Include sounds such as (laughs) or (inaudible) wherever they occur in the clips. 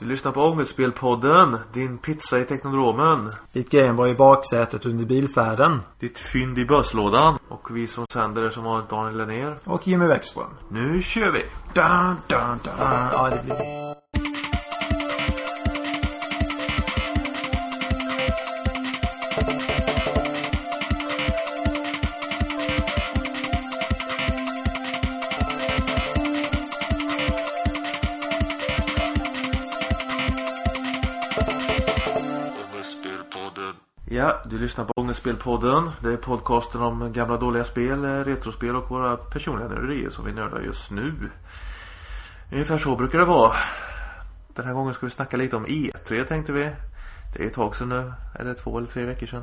Du lyssnar på Ångestspelpodden, din pizza i Teknodromen. Ditt Gameboy i baksätet under bilfärden. Ditt fynd i bösslådan. Och vi som sänder är som vanligt Daniel Lennér. Och Jimmy Bäckström. Nu kör vi! Dun, dun, dun. Ja, det blir... du lyssnar på Ångestspelpodden. Det är podcasten om gamla dåliga spel, eh, retrospel och våra personliga nörderier som vi nördar just nu. Ungefär så brukar det vara. Den här gången ska vi snacka lite om E3 tänkte vi. Det är ett tag sedan nu. Är det två eller tre veckor sedan?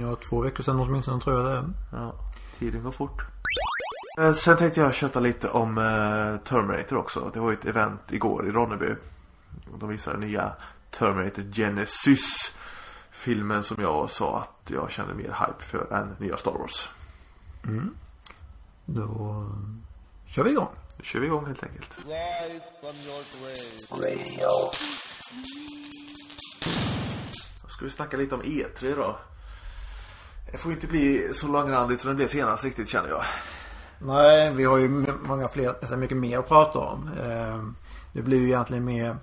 Ja, två veckor sedan åtminstone tror jag det är. Ja, tiden går fort. Eh, Sen tänkte jag köta lite om eh, Terminator också. Det var ju ett event igår i Ronneby. De visade nya Terminator Genesis. Filmen som jag sa att jag kände mer hype för än nya Star Wars. Då kör vi igång. Nu kör vi igång helt enkelt. Då ska vi snacka lite om E3 då. Det får ju inte bli så långrandigt som det blev senast riktigt känner jag. Nej, vi har ju många fler, alltså mycket mer att prata om. Eh, det blir ju egentligen mer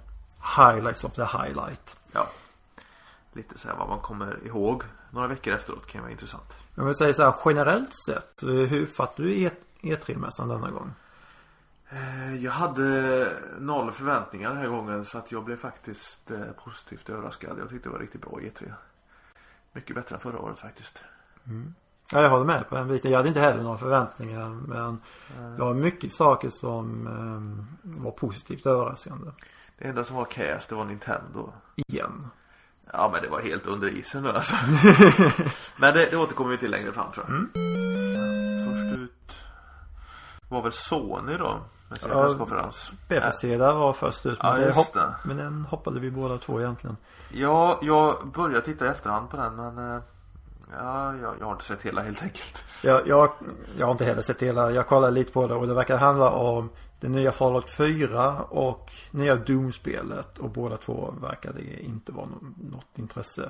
highlights of the highlight. Ja. Lite så här vad man kommer ihåg några veckor efteråt kan ju vara intressant. Jag vill säga så här generellt sett. Hur fattar du E- E3-mässan denna gång? Eh, Jag hade noll förväntningar den här gången så att jag blev faktiskt eh, positivt överraskad. Jag tyckte det var riktigt bra E3. Mycket bättre än förra året faktiskt. Ja, jag håller med på den biten. Jag hade inte heller några förväntningar. Men det var mycket saker som eh, var positivt överraskande. Det enda som var cast det var Nintendo. Igen. Ja men det var helt under isen nu alltså. (laughs) men det, det återkommer vi till längre fram tror jag. Först ut var väl Sony då. Med sin Ja. presskonferens. Bethesda var först ut. Men, Ja, hopp- det. men den hoppade vi båda två egentligen. Ja, jag började titta i efterhand på den men eh, Ja, jag, jag har inte sett hela helt enkelt. Jag, jag, jag har inte heller sett hela. Jag kollade lite på det och det verkar handla om det nya Fallout 4 och nya Doom-spelet. Och båda två verkade inte vara nå- något intresse.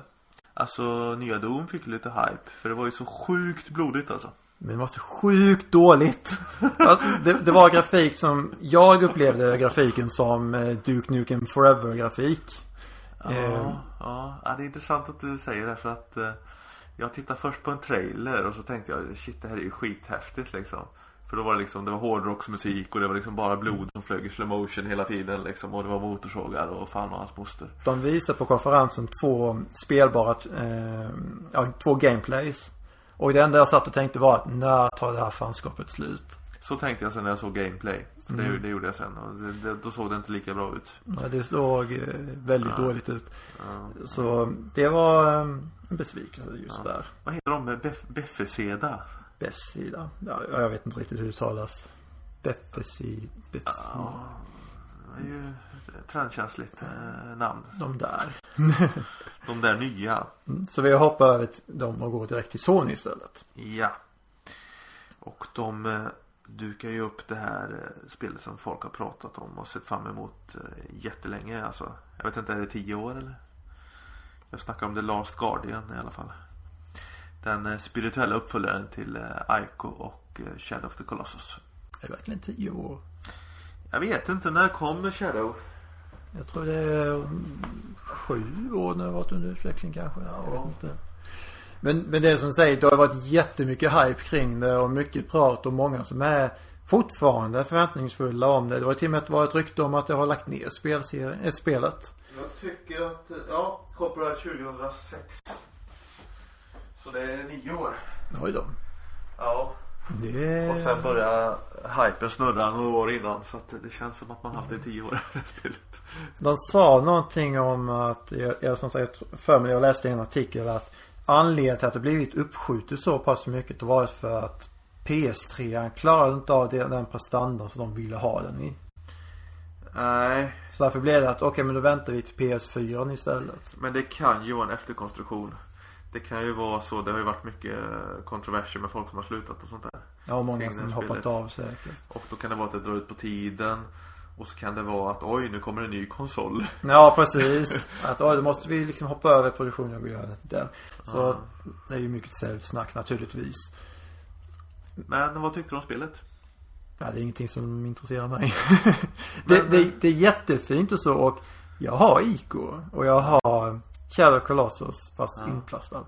Alltså nya Doom fick lite hype för det var ju så sjukt blodigt alltså. Men det var så sjukt dåligt. Alltså, det, det var grafik som, jag upplevde grafiken som eh, Duke Nukem Forever grafik. Ja, Eh. ja, ja, det är intressant att du säger det för att eh, jag tittade först på en trailer och så tänkte jag shit det här är ju skithäftigt liksom. För då var det liksom, det var hårdrocksmusik och det var liksom bara blod som flög i slow motion hela tiden liksom och det var motorsågar och fan och hans moster. De visade på konferensen två spelbara, eh, ja, två gameplays. Och det enda jag satt och tänkte var att när tar det här fanskapet slut? Så tänkte jag sen när jag såg gameplay. För Mm. det, det gjorde jag sen och det, det, då såg det inte lika bra ut. Ja, Det såg eh, väldigt Ja. dåligt ut. Ja. Så det var eh, en besvikelse just Ja. där. Vad heter de? Bef- Befeseda? Befsida. Ja, jag vet inte riktigt hur det uttalas. Befsida. Befsida. Ja, det är ju ett trendkänsligt eh, namn. De där. (laughs) De där nya. Mm. Så vi hoppar över till dem och går direkt till Sony istället. Ja. Och de eh, dukar ju upp det här eh, spelet som folk har pratat om och sett fram emot eh, jättelänge. Alltså, jag vet inte, är det tio år eller? Jag snackar om The Last Guardian i alla fall. Den eh, spirituella uppföljaren till eh, Ico och eh, Shadow of the Colossus. Det är verkligen tio år. Jag vet inte, när kom Shadow? Jag tror det är sju år när det varit under utveckling kanske. Jag vet inte. Men, men det är som säger, det har varit jättemycket hype kring det och mycket prat och många som är fortfarande förväntningsfulla om det. Det var till och med att det var ett rykte om att det har lagt ner spelserien, äh, spelet. Jag tycker att, ja, copyright 2006. Så det är nio år. Oj då. Ja. Det Och sen började hypen snurra några år innan så att det känns som att man haft det i tio år (laughs) spelet. De sa någonting om att, jag, jag som sagt för mig, jag läste i en artikel att anledningen till att det blivit uppskjutet så pass mycket det var för att PS3 klarade inte av den prestandan som de ville ha den i. Nej, Så därför blev det att okej men då väntar vi till PS4 istället. men det kan ju vara en efterkonstruktion. Det kan ju vara så, det har ju varit mycket kontroverser med folk som har slutat och sånt där. Ja och många som hoppat av säkert. Och då kan det vara att det drar ut på tiden. Och så kan det vara att oj nu kommer en ny konsol. Ja precis. (laughs) Att oj, då måste vi liksom hoppa över produktionen och göra det. Så Ja. det är ju mycket säljsnack naturligtvis. Men vad tyckte du om spelet? Ja, det är ingenting som intresserar mig. (laughs) det, Men- det, det är jättefint och så och jag har Ico och jag har Shadow Colossus fast Ja. inplastad.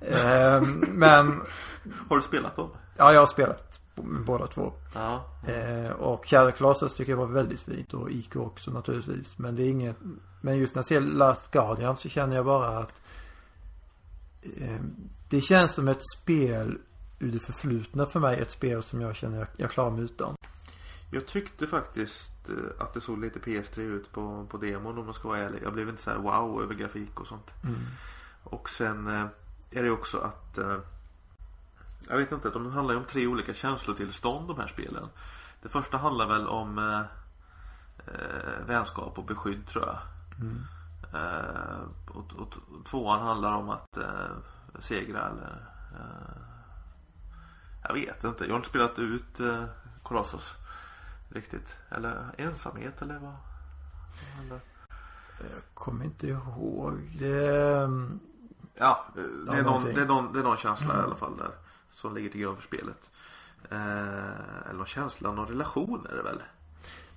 Ehm, men (laughs) Har du spelat dem? ja, jag har spelat båda två. Ja. Eh, och Shadow Colossus tycker jag var väldigt fint och Ico också naturligtvis. Men det är inget Men just när jag ser Last Guardian så känner jag bara att eh, Det känns som ett spel ur det förflutna för mig. Ett spel som jag känner jag, jag klarar mig utan. Jag tyckte faktiskt eh, att det såg lite PS3 ut på, på demon om man ska vara ärlig. Jag blev inte så här wow över grafik och sånt. Mm. Och sen eh, är det också att eh, Jag vet inte, de handlar ju om tre olika känslotillstånd de här spelen. Det första handlar väl om eh, vänskap och beskydd tror jag. Mm. Eh, och, och, och tvåan handlar om att eh, segra eller Jag vet inte, jag har inte spelat ut eh, Colossus Riktigt. Eller ensamhet eller vad? handlar- Jag kommer inte ihåg. Det, Ja, det är, någon, någonting. det, är någon, det är någon känsla Mm. i alla fall där. Som ligger till grund för spelet. Eh, eller någon känsla, någon relation är det väl?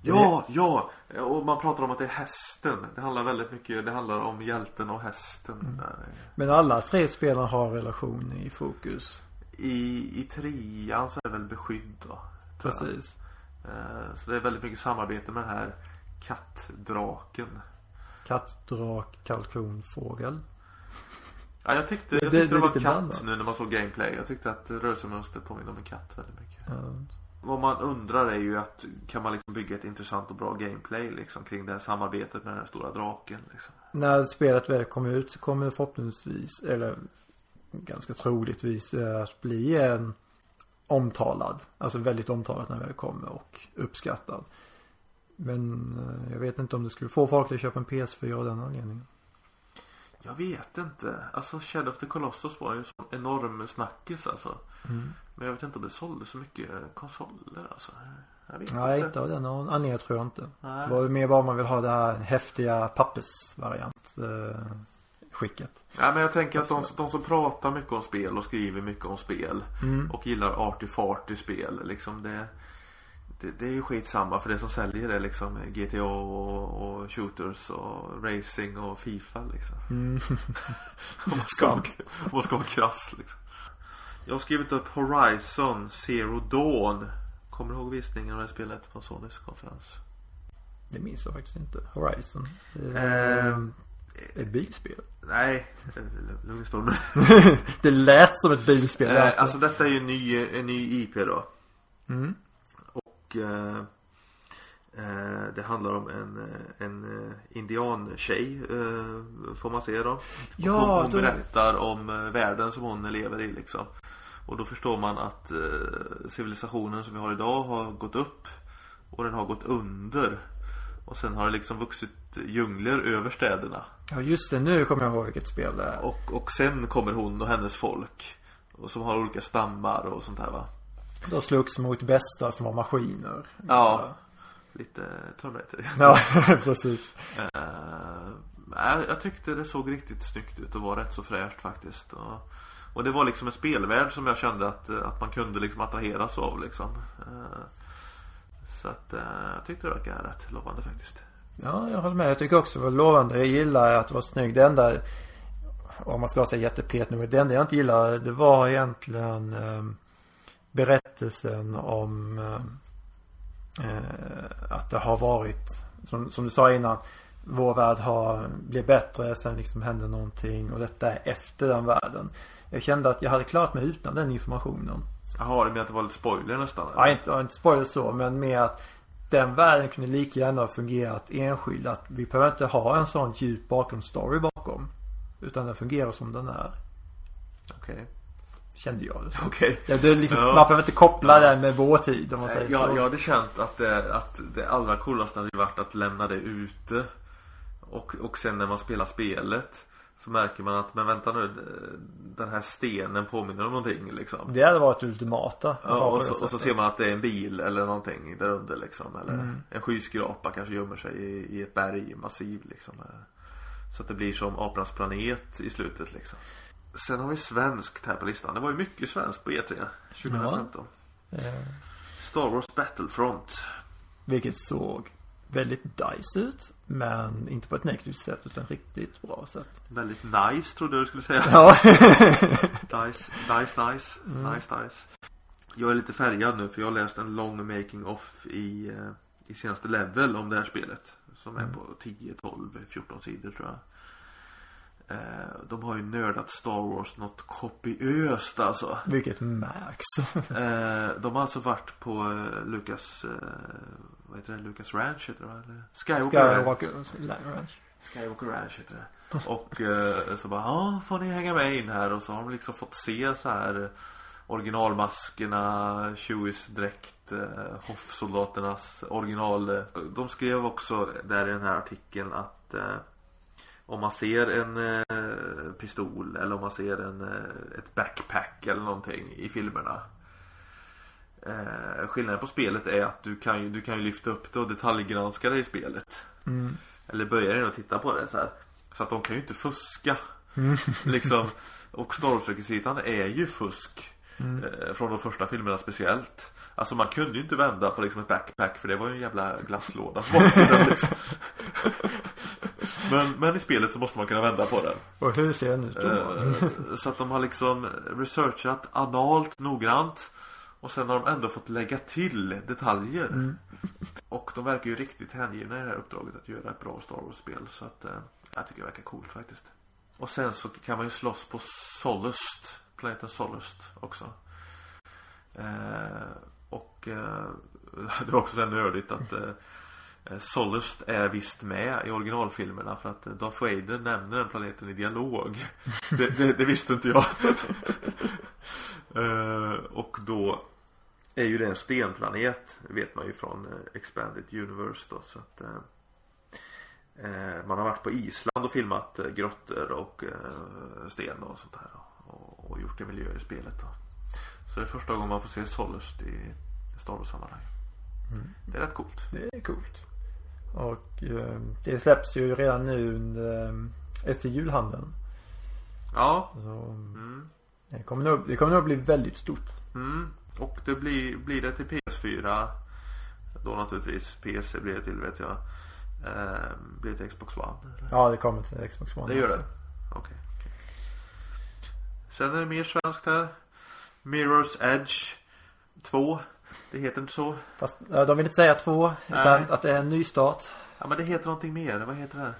Ja, ja! Och man pratar om att det är hästen. Det handlar väldigt mycket, det handlar om hjälten och hästen. Mm. Där. men alla tre spelen har relation i fokus. I, I trean så är det väl beskydd då. Precis. Eh, så det är väldigt mycket samarbete med den här kattdraken. Katt, drak, kalkon, fågel. Ja, jag tyckte, Det- jag det- tyckte det det, är var katt blandat. nu när man såg gameplay. Jag tyckte att rörelsemönstret påminner om en katt väldigt mycket. Ja. Vad man undrar är ju att kan man liksom bygga ett intressant och bra gameplay liksom kring det här samarbetet med den här stora draken liksom. När spelet väl kommer ut så kommer det förhoppningsvis, eller ganska troligtvis att bli en omtalad. Alltså väldigt omtalad när väl kommer och uppskattad. Men eh, jag vet inte om det skulle få folk att köpa en PS4 av den anledningen. Jag vet inte. Alltså Shadow of the Colossus var ju en sån enorm snackis alltså. Mm. Men jag vet inte om det sålde så mycket konsoler alltså. Jag vet Nej, inte. inte av den anledningen tror jag inte. Nej. Det var mer bara om man vill ha det här häftiga pappersvariant eh, skicket. Ja, men jag tänker att de, de som pratar mycket om spel och skriver mycket om spel Mm. och gillar arty-farty spel liksom det, det, det är ju skitsamma för det som säljer är liksom GTA och, och shooters och racing och Fifa liksom. Mm. (laughs) Om man ska, om man ska vara krass liksom. Jag har skrivit upp Horizon Zero Dawn. Kommer du ihåg visningen av det spelet på Sonys konferens? Det minns jag faktiskt inte. Horizon. Eh, Eh, ett bilspel. Nej, lugn stund nu. det lät som ett bilspel. Eh, därför. alltså detta är ju en ny, en ny IP då. Mm. Och eh, eh, det handlar om en, en eh, indiantjej eh, får man se då. Ja, hon, hon då- berättar om eh, världen som hon lever i liksom. Och då förstår man att civilisationen som vi har idag har gått upp och den har gått under. Och sen har det liksom vuxit djungler över städerna. Ja just det, nu kommer jag ihåg vilket spel det är. Och, och sen kommer hon och hennes folk. Och som har olika stammar och sånt här va. Då slogs mot bästa som var maskiner. Ja. Lite Terminator. Ja, (laughs) precis. Nej, jag tyckte det såg riktigt snyggt ut och var rätt så fräscht faktiskt. Och, och det var liksom en spelvärld som jag kände att, att man kunde liksom attraheras av liksom. Eh, så att eh, jag tyckte det verkade rätt lovande faktiskt. Ja, jag håller med. Jag tycker också det var lovande. Jag gillar att det var snyggt. Det enda, om man ska säga jättepet nu, det enda jag inte gillar det var egentligen eh, berättelsen om eh, eh, att det har varit, som, som du sa innan, vår värld har blivit bättre, sen liksom hände någonting och detta är efter den världen. Jag kände att jag hade klarat mig utan den informationen. Jaha, det menar att det var lite spoiler nästan? eller? Ja, inte, ja, inte spoiler så, men mer att den världen kunde lika gärna ha fungerat enskild. Att vi behöver inte ha en sån djup bakgrundsstory bakom. Utan den fungerar som den är. Okej. Kände jag det. Okej. Ja, det är liksom, Ja. Man behöver inte koppla den med vår tid om man säger Jag, så. jag hade känt att det, att det allra coolaste hade varit att lämna det ute. Och, och sen när man spelar spelet Så märker man att, men vänta nu, den här stenen påminner om någonting liksom. Det hade varit ultimata. Ja, och, så, och så ser man att det är en bil eller någonting där under liksom. Eller Mm. en skyskrapa kanske gömmer sig i, i ett bergmassiv liksom. Så att det blir som Apornas planet i slutet liksom. Sen har vi svenskt här på listan. Det var ju mycket svenskt på E3 2015. Eh, Star Wars Battlefront. vilket såg väldigt dice ut. Men inte på ett negativt sätt utan riktigt bra sätt. Väldigt nice trodde jag du skulle säga. Ja. Dice, (laughs) dice, nice. Nice, dice. Jag är lite färgad nu för jag har läst en lång making off i, eh, i senaste level om det här spelet. Som är på 10, 12, 14 sidor tror jag. Eh, De har ju nördat Star Wars något kopiöst alltså. vilket märks. Eh, De har alltså varit på eh, Lucas, eh, vad heter det, Lucas Ranch heter det? Eller? Skywalker. Skywalker Ranch. Skywalker Ranch heter det. Och eh, så bara, ja får ni hänga med in här och så har de liksom fått se så här eh, originalmaskerna, Chewies dräkt, eh, Hoff-soldaternas original. eh, De skrev också där i den här artikeln att eh, om man ser en eh, pistol eller om man ser en, eh, ett backpack eller någonting i filmerna. Eh, skillnaden på spelet är att du kan ju, du kan ju lyfta upp det och detaljgranska det i spelet. Mm. Eller börja in och titta på det så här. Så att de kan ju inte fuska. (laughs) liksom. Och Star Wars-rekvisitan är ju fusk. Eh, från de första filmerna speciellt. Alltså man kunde ju inte vända på liksom ett backpack för det var ju en jävla glasslåda på baksidan, (laughs) liksom. men, men i spelet så måste man kunna vända på den. Och hur ser den ut då? Eh, så att de har liksom researchat analt noggrant. Och sen har de ändå fått lägga till detaljer. Och de verkar ju riktigt hängivna i det här uppdraget att göra ett bra Star Wars-spel. Så att eh, jag tycker det verkar coolt faktiskt. Och sen så kan man ju slåss på Solust. Planeten Solust också. Eh, och eh, (laughs) det var också så nördigt att eh, eh, Solust är visst med i originalfilmerna för att Darth Vader nämner den planeten i dialog. (laughs) Det, det, det visste inte jag. (laughs) Eh, och då är ju det en stenplanet vet man ju från eh, Expanded Universe då så att eh, eh, man har varit på Island och filmat eh, grottor och eh, sten och sånt här och, och gjort det miljöer i spelet då. Så det är första gången man får se Solust i Star Wars-sammanhang. Det är rätt coolt. Det är coolt. Och eh, det släpps ju redan nu under, efter julhandeln. Ja. Så Mm. det kommer nog, det kommer nog bli väldigt stort. Mm. Och det blir, blir det till PS4 Då naturligtvis PC blir det till vet jag eh, Blir det till Xbox One? Eller? Ja, det kommer till Xbox One Det gör också. det? Okej. Sen är det mer svenskt här Mirror's Edge 2 Det heter inte så Fast de vill inte säga två. Utan Nej. att det är en ny start. Ja men det heter någonting mer, vad heter det?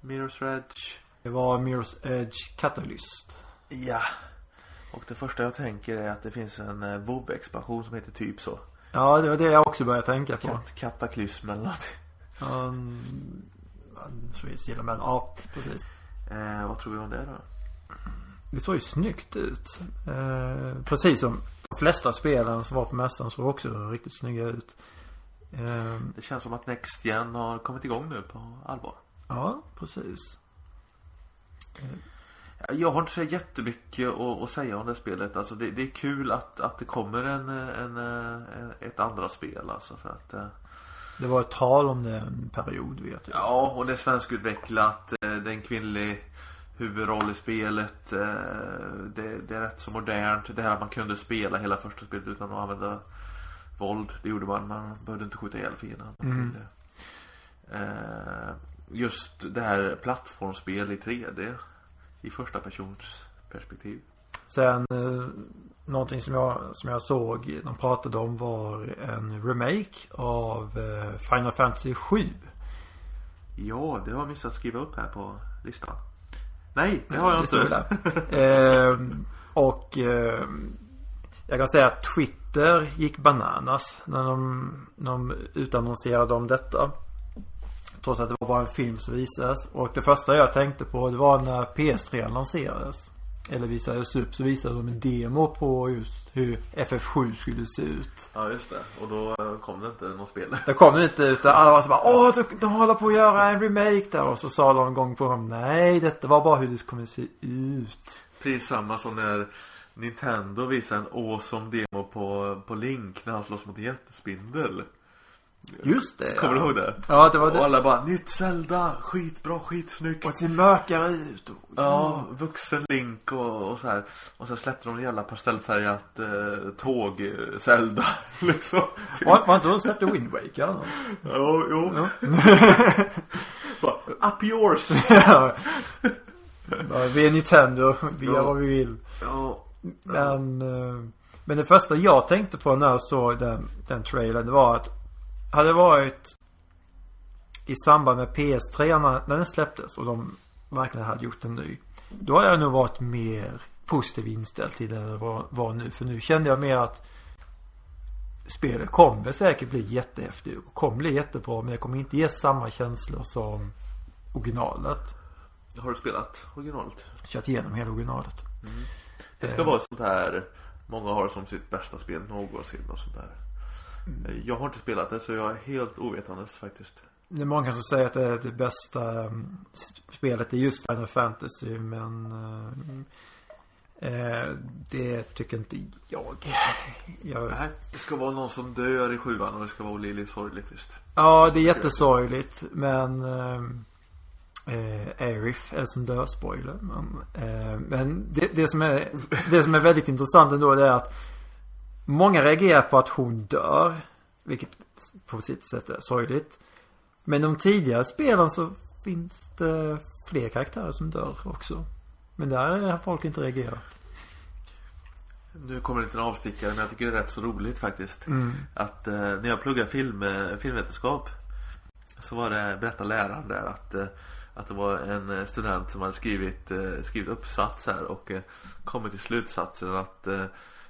Mirror's Edge Det var Mirror's Edge Catalyst. Ja Och det första jag tänker är att det finns en eh, WoW-expansion som heter typ så Ja, det var det jag också började tänka på. Kat Kataklysm eller någonting Um, gillar men ja, precis. eh, Vad tror vi om det då? Det såg ju snyggt ut. Eh, precis som de flesta spelen som var på mässan såg också riktigt snygga ut. Eh, Det känns som att Next Gen har kommit igång nu på allvar ja, precis. Jag har inte så jättemycket att, att säga om det spelet. Alltså det, det är kul att, att det kommer en, en, en, ett andra spel alltså för att eh, Det var ett tal om det en period vet jag. Ja, och det är svenskutvecklat. eh, Det är en kvinnlig huvudroll i spelet. eh, Det, det är rätt så modernt. Det här att man kunde spela hela första spelet utan att använda våld. Det gjorde man. Man behövde inte skjuta ihjäl fienden. Mm. Just det här plattformsspel i 3D. I första persons perspektiv. Sen eh, någonting som jag, som jag såg de pratade om var en remake av eh, Final Fantasy 7. Ja, det har jag missat skriva upp här på listan. Nej, det har jag inte. Ehm, och ehm, jag kan säga att Twitter gick bananas när de, när de utannonserade om detta. Trots att det var bara en film som visades. Och det första jag tänkte på det var när PS3 lanserades. eller visades upp så visade de en demo på just hur FF7 skulle se ut. Ja just det. Och då eh, kom det inte något spel. Det kom det inte utan alla var så bara Åh, de, de håller på att göra en remake där och så sa de gång på gång Nej, detta var bara hur det kommer se ut. Precis samma som när Nintendo visade en awesome demo på, på Link när han slåss mot en jättespindel. Just det. Kommer ja. du ihåg det? Ja, det var Och det. alla bara, nytt Zelda, skitbra, skitsnyggt. Och det ser mörkare ut. Och, Ja, vuxen Link och, och så här. Och sen släppte de en jävla pastellfärgat eh, tåg eh, Zelda (laughs) liksom. Var, var inte de släppte Wind Waker? eller? Jo, jo. (laughs) Bara, Up yours! (laughs) Ja. Ja, Vi är Nintendo, vi gör Ja. vad vi vill. ja. Men, eh, men det första jag tänkte på när jag såg den, den trailern det var att hade varit i samband med PS3 när, den släpptes och de verkligen hade gjort en ny. Då hade jag nog varit mer positiv inställd till det jag var, var nu. För nu kände jag mer att spelet kommer säkert bli jättehäftigt och kommer bli jättebra men det kommer inte ge samma känslor som originalet. Har du spelat originalet? Kört igenom hela originalet. Det ska vara ett sånt här Många har det som sitt bästa spel någonsin och sånt där Mm. Jag har inte spelat det så jag är helt ovetandes faktiskt Det är många som säger att det är det bästa s- spelet är just Final Fantasy men eh, eh, det tycker inte jag. jag. Nej, det ska vara någon som dör i sjuan och det ska vara olidligt sorgligt visst Ja, det är jättesorgligt men eh, eh, Arif är som dör, spoiler. Men, eh, men det, det, som är, det som är väldigt intressant ändå det är att många reagerar på att hon dör. Vilket på sitt sätt är sorgligt. Men de tidigare spelen så finns det fler karaktärer som dör också. Men där har folk inte reagerat. Nu kommer en avstickare men jag tycker det är rätt så roligt faktiskt Mm. Att eh, när jag pluggade film, eh, filmvetenskap Så var det, berättade läraren där att eh, Att det var en eh, student som hade skrivit, skrivit uppsats här och kommit till slutsatsen att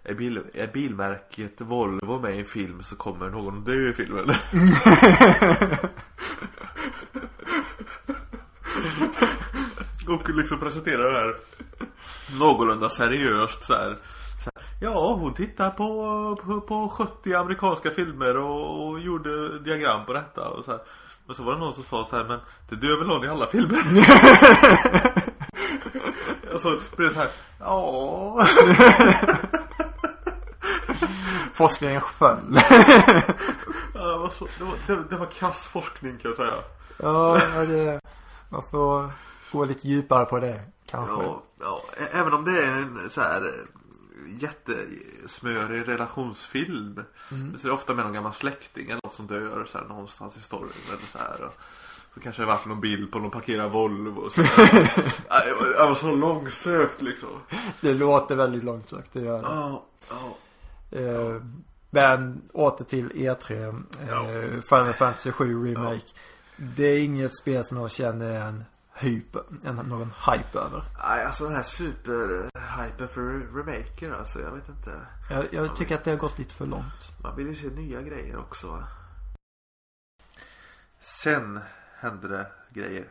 är, bil, är bilmärket Volvo med i en film så kommer någon dö i filmen. (laughs) och liksom presentera det här någorlunda seriöst så här. Så här, Ja, hon tittar på, på, på 70 amerikanska filmer och, och gjorde diagram på detta och så här. Men så var det någon som sa så här, men det dör väl någon i alla filmer? och så blev det så här, ja. (laughs) Forskningen föll. Ja, (laughs) det, var så, det, var, det, det var kass forskning kan jag säga. ja, det, man får gå lite djupare på det kanske. Ja, ja, även om det är en så här eh, jättesmörig relationsfilm. Så är det ofta med någon gammal släkting eller något som dör så här, någonstans i storyn eller så här. Och så kanske det varit någon bild på någon parkerad Volvo och så (laughs) det var så långsökt liksom. Det låter väldigt långsökt, det gör det. Ja, ja. Eh, men åter till E3. Eh, Final Fantasy 7 Remake. Det är inget spel som jag känner en hype, en, någon hype över. Nej, alltså den här super-hypen för remaker alltså, jag vet inte. Jag, jag tycker att det har gått lite för långt. Man vill ju se nya grejer också. Sen hände det grejer.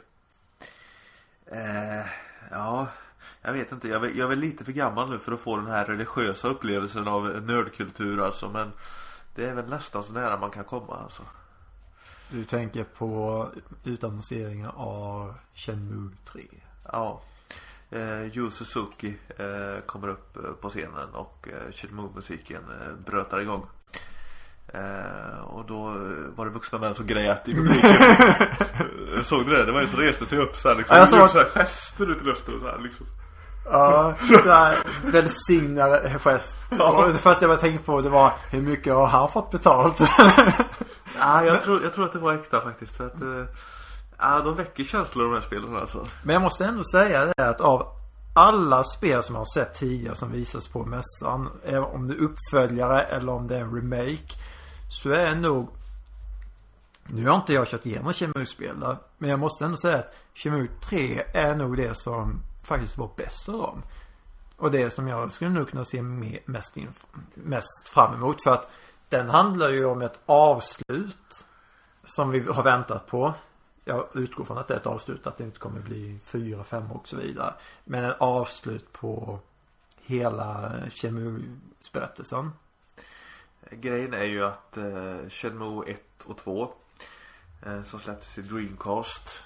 Eh, ja, jag vet inte. Jag är, jag är lite för gammal nu för att få den här religiösa upplevelsen av nördkultur alltså. Men det är väl nästan så nära man kan komma alltså. Du tänker på utannonseringar av Shenmue 3. Ja. Eh, Yu Suzuki eh, kommer upp eh, på scenen och eh, Shenmue-musiken eh, brötar igång. Eh, och då eh, var det vuxna män som grät i publiken. (laughs) Eh, Såg du det? Det var en som reste sig upp så här liksom. Ja, jag såg Gjorde så här gester ut i luften och så här liksom. Ja, sådär välsignad gest. Och det första jag tänkte på det var hur mycket har han fått betalt? (laughs) Ja, jag tror, jag tror att det var äkta faktiskt. För att, eh, ja, de väcker känslor de här spelen alltså. Men jag måste ändå säga det att av alla spel som jag har sett tidigare som visas på mässan. även Om det är uppföljare eller om det är en remake. Så är nog Nu har inte jag kört igenom Shenmue-spel där, Men jag måste ändå säga att Shenmue 3 är nog det som faktiskt var bäst av dem. Och det som jag skulle nog kunna se mest, in, mest fram emot. För att den handlar ju om ett avslut. Som vi har väntat på. jag utgår från att det är ett avslut, att det inte kommer bli fyra, fem och så vidare. Men ett avslut på hela Chemu-berättelsen. Grejen är ju att eh, Shenmue 1 och 2 eh, som släpptes i Dreamcast.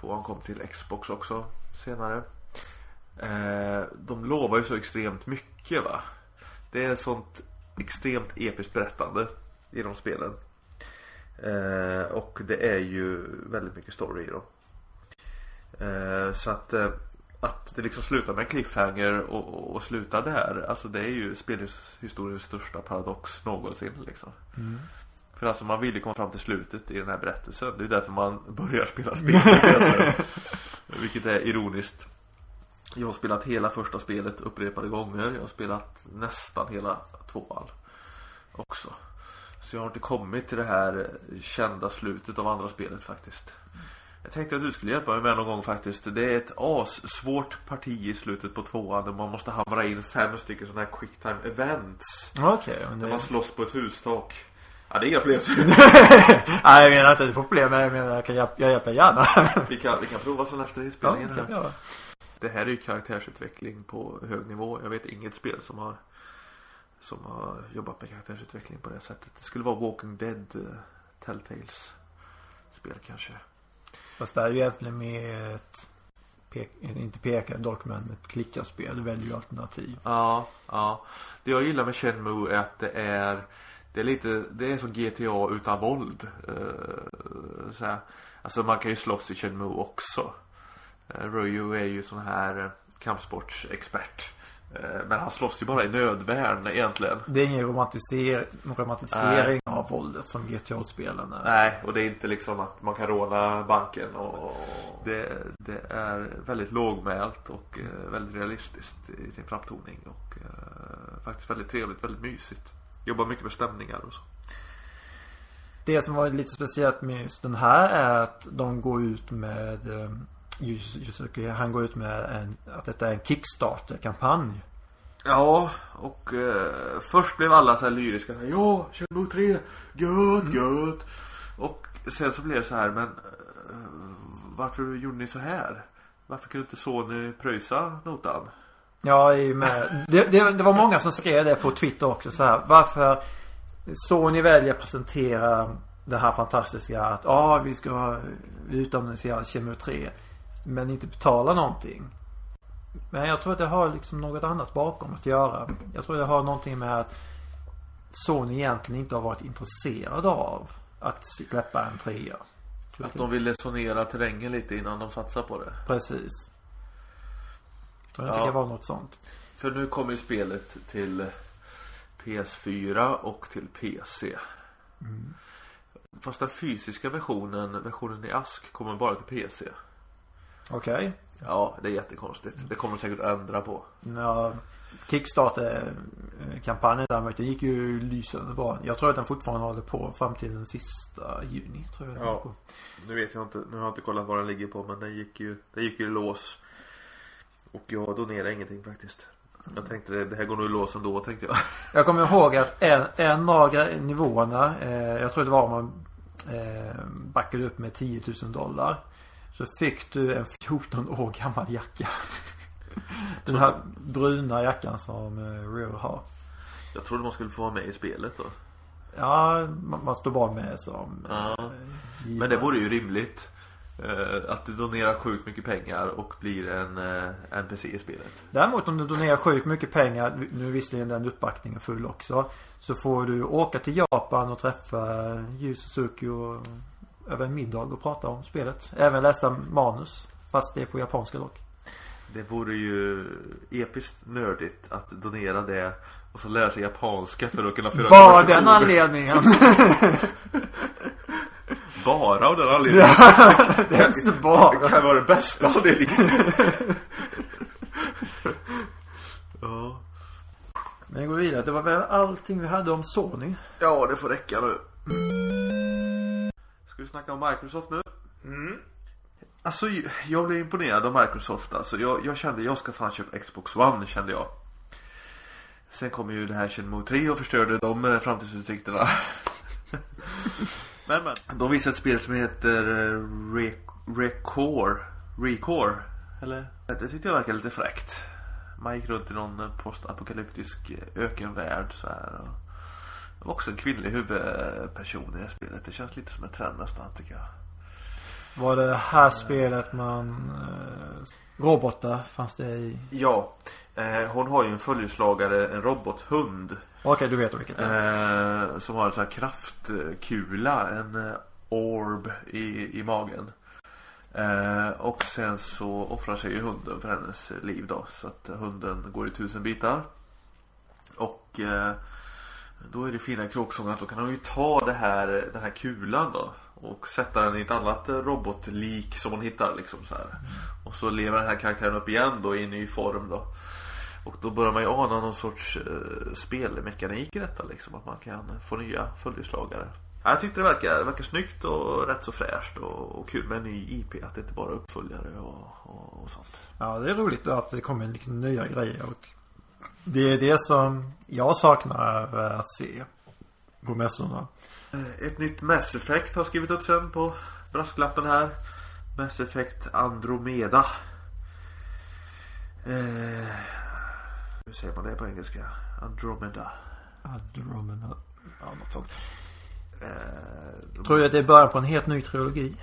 Tvåan kom till Xbox också senare. Eh, de lovar ju så extremt mycket va. Det är sånt extremt episkt berättande i de spelen. Eh, och det är ju väldigt mycket story i dem. Eh, så att eh, att det liksom slutar med en cliffhanger och, och, slutar där. Alltså det är ju spelhistoriens största paradox någonsin liksom. Mm. För alltså man vill ju komma fram till slutet i den här berättelsen. Det är därför man börjar spela spel. (laughs) (laughs) Vilket är ironiskt. Jag har spelat hela första spelet upprepade gånger. Jag har spelat nästan hela tvåan också. Så jag har inte kommit till det här kända slutet av andra spelet faktiskt. Jag tänkte att du skulle hjälpa mig med någon gång faktiskt. Det är ett assvårt parti i slutet på tvåan där man måste hamra in fem stycken sådana här quick time events. Okej, okay, Där det... man slåss på ett hustak. Ja, det är inga problem. (laughs) Nej, jag menar inte att det är problem, jag menar jag kan hjälpa, jag hjälper gärna. vi, kan, vi kan prova sen efter ja, inspelningen det här. Det här är ju karaktärsutveckling på hög nivå. Jag vet inget spel som har som har jobbat med karaktärsutveckling på det sättet. Det skulle vara Walking Dead uh, Telltales spel kanske. Fast det är ju egentligen med ett pek, inte peka dock men ett klickarspel. Du väljer ju alternativ. Ja, ja. Det jag gillar med Shenmue är att det är det är lite, det är som GTA utan våld. Uh, så här. Alltså man kan ju slåss i Shenmue också. Uh, Ryu är ju sån här uh, kampsportsexpert. Uh, men han slåss ju bara i nödvärn egentligen. Det är ingen romantiser, romantisering av våldet som GTA-spelen är. Nej, och det är inte liksom att man kan råna banken och det, det är väldigt lågmält och eh, väldigt realistiskt i sin framtoning och eh, faktiskt väldigt trevligt, väldigt mysigt. Jobbar mycket med stämningar och så. Det som var lite speciellt med just den här är att de går ut med eh, Yusuke, han går ut med en, att detta är en Kickstarter-kampanj. Ja, och eh, först blev alla så här lyriska. Ja, Shenmue 3, gött, gött. Och sen så blev det så här, men eh, varför gjorde ni så här? Varför kunde inte Sony pröjsa notan? Ja, i med, (laughs) det, det, det var många som skrev det på Twitter också så här. Varför Sony väljer att presentera det här fantastiska att ja, ah, vi ska utannonsera Shenmue 3. Men inte betala någonting. Men jag tror att det har liksom något annat bakom att göra. Jag tror det har någonting med att Sony egentligen inte har varit intresserad av att släppa en trea. Att de ville sonera terrängen lite innan de satsar på det. Precis. Jag tror inte Ja. det kan vara något sånt. För nu kommer ju spelet till PS4 och till PC. Fast den fysiska versionen, versionen i ask, kommer bara till PC. Okej. Ja, det är jättekonstigt. Det kommer de säkert ändra på. Ja, Kickstarter-kampanjen däremot, den gick ju lysande bra. Jag tror att den fortfarande håller på fram till den sista juni, tror jag. Ja. Nu vet jag inte, nu har jag inte kollat vad den ligger på men den gick ju, den gick ju i lås. Och jag donerade ingenting faktiskt. Jag tänkte det, det här går nog i lås ändå tänkte jag. (laughs) Jag kommer ihåg att en, en av nivåerna, eh, jag tror det var om man eh, backade upp med 10 000 dollar. Så fick du en 14 år gammal jacka. Den här bruna jackan som eh, Rio har. Jag trodde man skulle få vara med i spelet då. Ja, man, man står bara med som Ja. eh, Men det vore ju rimligt. Eh, att du donerar sjukt mycket pengar och blir en eh, NPC i spelet. Däremot om du donerar sjukt mycket pengar, nu är visserligen den uppbackningen full också. Så får du åka till Japan och träffa Yu Suzuki och över en middag och prata om spelet. Även läsa manus. Fast det är på japanska dock. Det vore ju episkt nördigt att donera det och så lära sig japanska för att kunna föra Bara den anledningen. (laughs) Bara av den anledningen. det är inte så Det bara. kan vara den bästa anledningen. (laughs) ja. Men jag går vidare. Det var väl allting vi hade om Sony. ja, det får räcka nu. Ska vi snacka om Microsoft nu? Alltså jag blev imponerad av Microsoft alltså. Jag, jag kände jag ska fan köpa Xbox One kände jag. Sen kom ju det här Shenmue 3 och förstörde de eh, framtidsutsikterna. (laughs) Men men. De visar ett spel som heter eh, Re- Recore. Recore. Eller? Det tyckte jag verkar lite fräckt. Man gick runt i någon eh, postapokalyptisk ökenvärld så här. Och det var också en kvinnlig huvudperson i det här spelet. Det känns lite som en trend nästan tycker jag. Var det här spelet man... Eh, robotar fanns det i? Ja. Eh, hon har ju en följeslagare, en robothund. Okej, du vet vilket det är. Eh, som har en sån här kraftkula, en orb i, i magen. Eh, och sen så offrar sig ju hunden för hennes liv då. Så att hunden går i tusen bitar. Och då är det fina kråksången att då kan hon ju ta det här, den här kulan då. Och sätta den i ett annat robotlik som hon hittar liksom så här. Och så lever den här karaktären upp igen då i en ny form då. Och då börjar man ju ana någon sorts eh, spelmekanik i detta liksom. Att man kan få nya följeslagare. Ja, Jag tyckte det verkar, det verkar snyggt och rätt så fräscht och, och kul med en ny IP. Att det inte bara är uppföljare och, och, och sånt. Ja, det är roligt att det kommer liksom nya grejer och det är det som jag saknar att se på mässorna. Eh, Ett nytt Mass Effect har skrivit upp sen på brasklappen här. Mass Effect Andromeda. Eh, hur säger man det på engelska? Andromeda. Andromeda. Ja, något sånt. Eh, de- Tror jag det är början på en helt ny trilogi?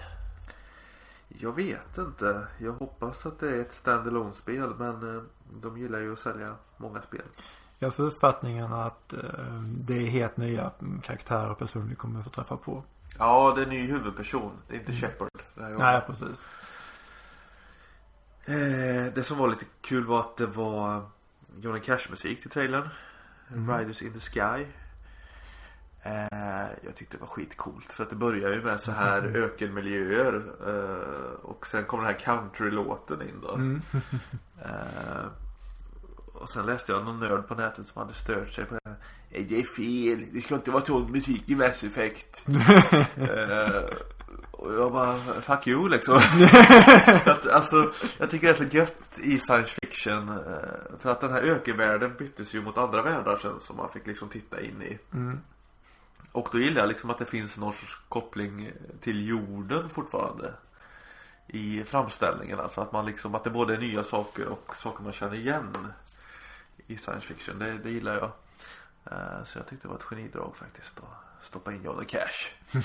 Jag vet inte. Jag hoppas att det är ett standalone spel men eh, de gillar ju att sälja många spel. Jag får uppfattningen att eh, det är helt nya karaktärer och personer vi kommer att få träffa på. Ja, det är en ny huvudperson. Det är inte Shepard. här gången. Nej, precis. Eh, det som var lite kul var att det var Johnny Cash musik till trailern. Riders in the Sky. Eh, jag tyckte det var skitcoolt för att det börjar ju med så här (laughs) ökenmiljöer. Eh, och sen kommer den här countrylåten in då. (laughs) Eh, och sen läste jag någon nörd på nätet som hade stört sig på det här. "Nej, Det är fel. Det ska inte vara sån musik i Mass Effect. (laughs) och jag bara, fuck you liksom. att, alltså, jag tycker det är så gött i science fiction. För att den här ökenvärlden byttes ju mot andra världar sen som man fick liksom titta in i. Mm. Och då gillar jag liksom att det finns någon sorts koppling till jorden fortfarande. I framställningen alltså att man liksom, att det både är nya saker och saker man känner igen. I science fiction, det, det gillar jag. Eh, så jag tyckte det var ett genidrag faktiskt att stoppa in Johnny Cash. (laughs)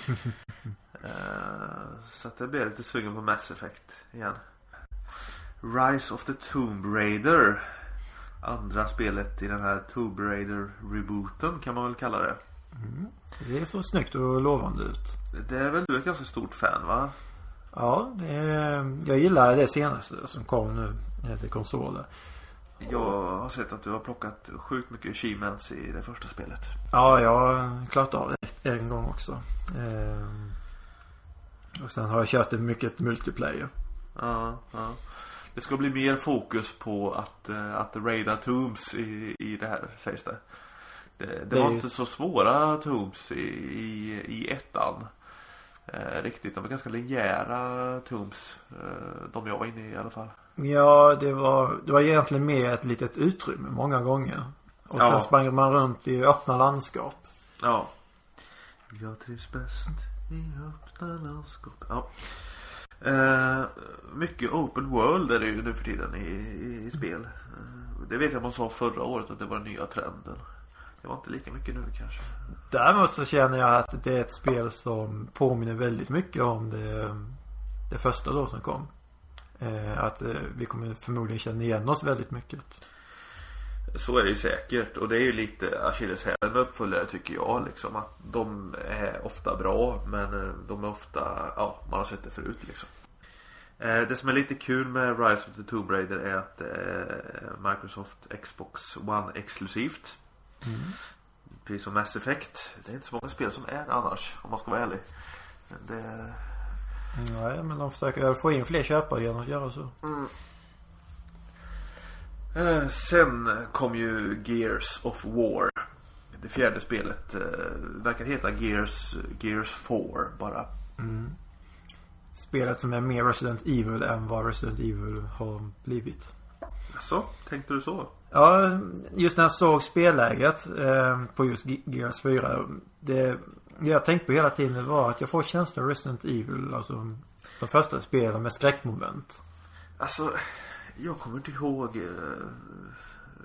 Eh, så att jag blev lite sugen på Mass Effect igen. Rise of the Tomb Raider. Andra spelet i den här Tomb Raider rebooten kan man väl kalla det. Det så snyggt och lovande ut. Det är väl du ett ganska stort fan va? Ja, är, jag gillar det senaste som kom nu till konsoler. Jag har sett att du har plockat sjukt mycket achievements i det första spelet. Ja, jag har klarat av det en gång också. Ehm, och sen har jag kört det mycket multiplayer. Ja, ja. Det ska bli mer fokus på att, eh, att raida tombs i, i det här sägs det. Det, det, Det var ju- inte så svåra tombs i, i, i ettan. Eh, riktigt, de var ganska linjära tombs. Eh, de jag var inne i i alla fall. Ja, det var, det var egentligen mer ett litet utrymme många gånger. Och Ja. sen sprang man runt i öppna landskap. Ja. Jag trivs bäst i öppna landskap. Ja. Eh, mycket open world är det ju nu för tiden i, i, i spel. Eh, det vet jag man sa förra året att det var den nya trenden. Det var inte lika mycket nu kanske. Däremot så känner jag att det är ett spel som påminner väldigt mycket om det, det första då som kom. Eh, att eh, vi kommer förmodligen känna igen oss väldigt mycket. Så är det ju säkert och det är ju lite akilleshälen med uppföljare tycker jag liksom att de är ofta bra men eh, de är ofta, ja man har sett det förut liksom. Det som är lite kul med Rise of the Tomb Raider är att det är Microsoft Xbox One exklusivt. Precis som Mass Effect. Det är inte så många spel som är annars om man ska vara ärlig. Det, Nej, men de försöker få in fler köpare genom att göra så. Eh, Sen kom ju Gears of War. Det fjärde spelet eh, verkar heta Gears, Gears 4 bara. Spelet som är mer Resident Evil än vad Resident Evil har blivit. Så tänkte du så? Ja, just när jag såg spelläget eh, på just Ge- Gears 4. Det, det jag tänkte på hela tiden var att jag får känslan av Resident Evil. Alltså de första spelen med skräckmoment. Alltså, jag kommer inte ihåg eh,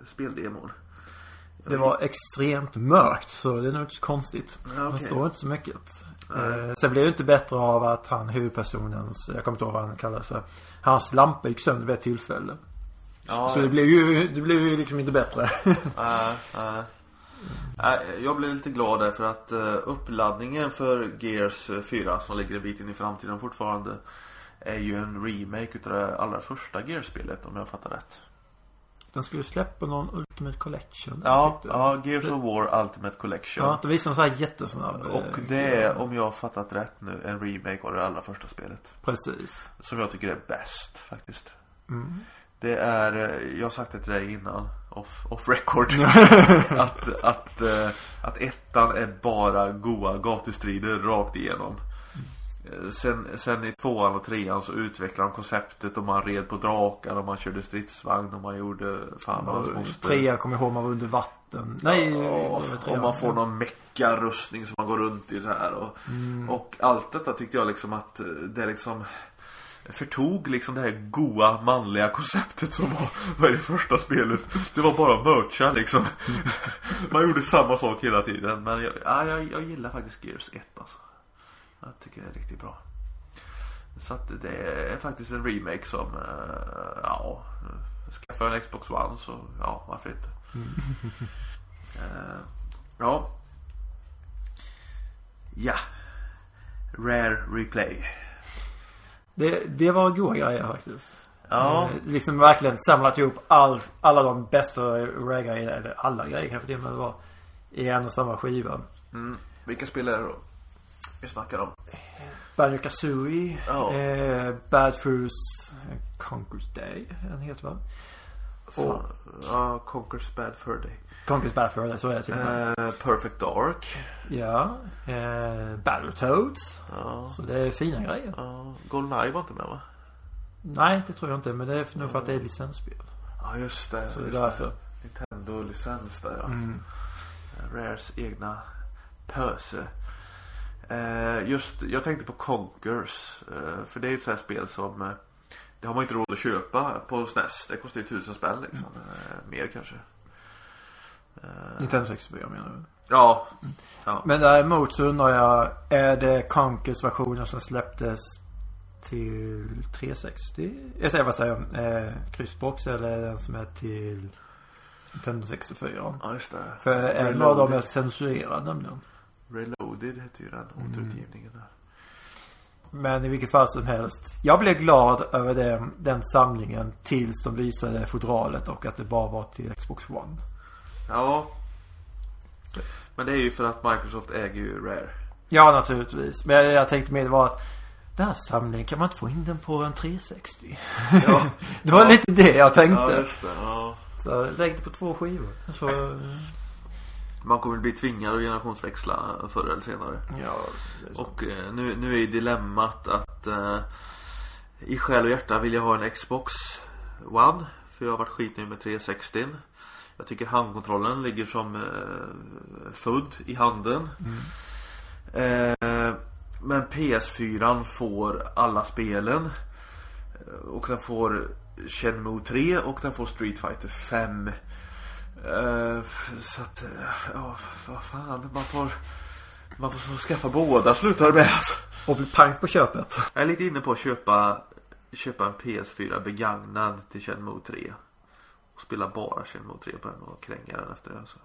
speldemon. Det var extremt mörkt så det är nog inte så konstigt. Ja, Man okej. såg inte så mycket. Eh, sen blev det inte bättre av att han huvudpersonens, jag kommer inte ihåg vad han kallades för. Hans lampa gick sönder vid ett tillfälle. Ja, Så det blev ju, det blev ju liksom inte bättre. Nej, nej. Nej, jag blev lite glad där för att eh, uppladdningen för Gears 4 som ligger en bit in i framtiden fortfarande är ju en remake utav det allra första Gears-spelet om jag fattar rätt. Den skulle släppa någon Ultimate Collection. Ja, ja Gears of War Ultimate Collection. Ja, då visade de så här jättesnabb. eh, Och det är, om jag har fattat rätt nu, en remake av det allra första spelet. Precis. Som jag tycker är bäst faktiskt. Mm. Det är, eh, jag har sagt det till dig innan, off, off record. (laughs) att, att, eh, att ettan är bara goa gatustrider rakt igenom. Eh, Sen, sen i tvåan och trean så utvecklade de konceptet och man red på drakar och man körde stridsvagn och man gjorde fan och hans moster. Trean kommer jag ihåg man var under vatten. Nej, Ja, och man får någon meckarustning som man går runt i så här och, Mm. och allt detta tyckte jag liksom att det liksom förtog liksom det här goa manliga konceptet som var, var det första spelet. Det var bara mercha liksom. Man gjorde samma sak hela tiden. Men jag, ja, jag, jag gillar faktiskt Gears 1 alltså. Jag tycker det är riktigt bra. Så att det är faktiskt en remake som, eh, ja, skaffar jag en Xbox One så, ja, varför inte. (laughs) Eh, ja. Ja. Rare Replay. Det, det var goda grejer faktiskt. Ja. Eh, Liksom verkligen samlat ihop all, alla de bästa rare-grejerna, eller alla grejer kanske det men var i en och samma skiva. Mm. Vilka spel är det då? Vi snackar om. Banjo Kazooie, Ja. eh, Bad Furs eh, Conquer's Day, den heter va? Fan. Ja, Conquer's Bad Fur Day. Fur Day, så är det till och med. Eh, Perfect Dark. Ja. Eh, Battletoads. Ja. Så det är fina grejer. ja. Goldeneye var inte med va? Nej, det tror jag inte. Men det är nog för att det är licensspel. Ja just det. Så det är just därför. Nintendo-licens där ja. Mm. Rares egna pöse. Eh, just, jag tänkte på Conkers. Eh, för det är ju ett sånt här spel som eh, Det har man inte råd att köpa på SNES. Det kostar ju tusen spänn liksom. Eh, mer kanske. Eh, Nintendo 64 menar du? ja. ja. Men däremot så undrar jag. Är det Conkers versionen som släpptes till 360? Jag säger vad säger jag? Eh, kryssbox eller den som är till Nintendo 64? Ja just det. För en av dem är censurerad nämligen. Reloaded heter ju den återutgivningen där. Men i vilket fall som helst. Jag blev glad över den, den samlingen tills de visade fodralet och att det bara var till Xbox One. Ja. Men det är ju för att Microsoft äger ju Rare. Ja, naturligtvis. Men jag, jag tänkte mer var att den här samlingen, kan man inte få in den på en 360? Ja. (laughs) det var lite det jag tänkte. Ja just det. Ja. Så lägg det på två skivor. Så, Man kommer bli tvingad att generationsväxla förr eller senare. ja, det är. Och eh, nu, nu är ju dilemmat att eh, i själ och hjärta vill jag ha en Xbox One. För jag har varit skitnöjd med 360. Jag tycker handkontrollen ligger som eh, fudd i handen. Eh, men PS4 får alla spelen. Eh, Och den får Shenmue 3 och den får Street Fighter 5. Eh, så att, eh, ja vad fan. Man får, man får skaffa båda slutar det med alltså. Och bli pang på köpet. Jag är lite inne på att köpa, köpa en PS4 begagnad till Shenmue 3. Och spela bara Shenmue 3 på den och kränga den efter det alltså.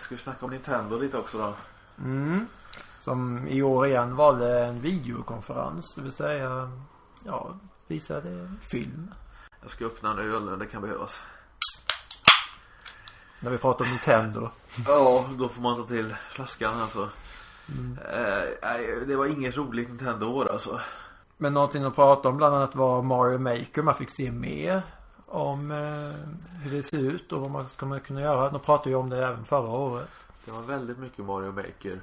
Ska vi snacka om Nintendo lite också då? Mm. Som i år igen valde en videokonferens. Det vill säga, ja, visade film. Jag ska öppna en öl, det kan behövas. När vi pratar om Nintendo. Ja, då får man ta till flaskan alltså. Eh, nej, det var inget roligt Nintendo-år alltså. Men någonting att prata om bland annat var Mario Maker. Man fick se mer om eh, hur det ser ut och vad man kommer kunna göra. De pratade ju om det även förra året. Det var väldigt mycket Mario Maker.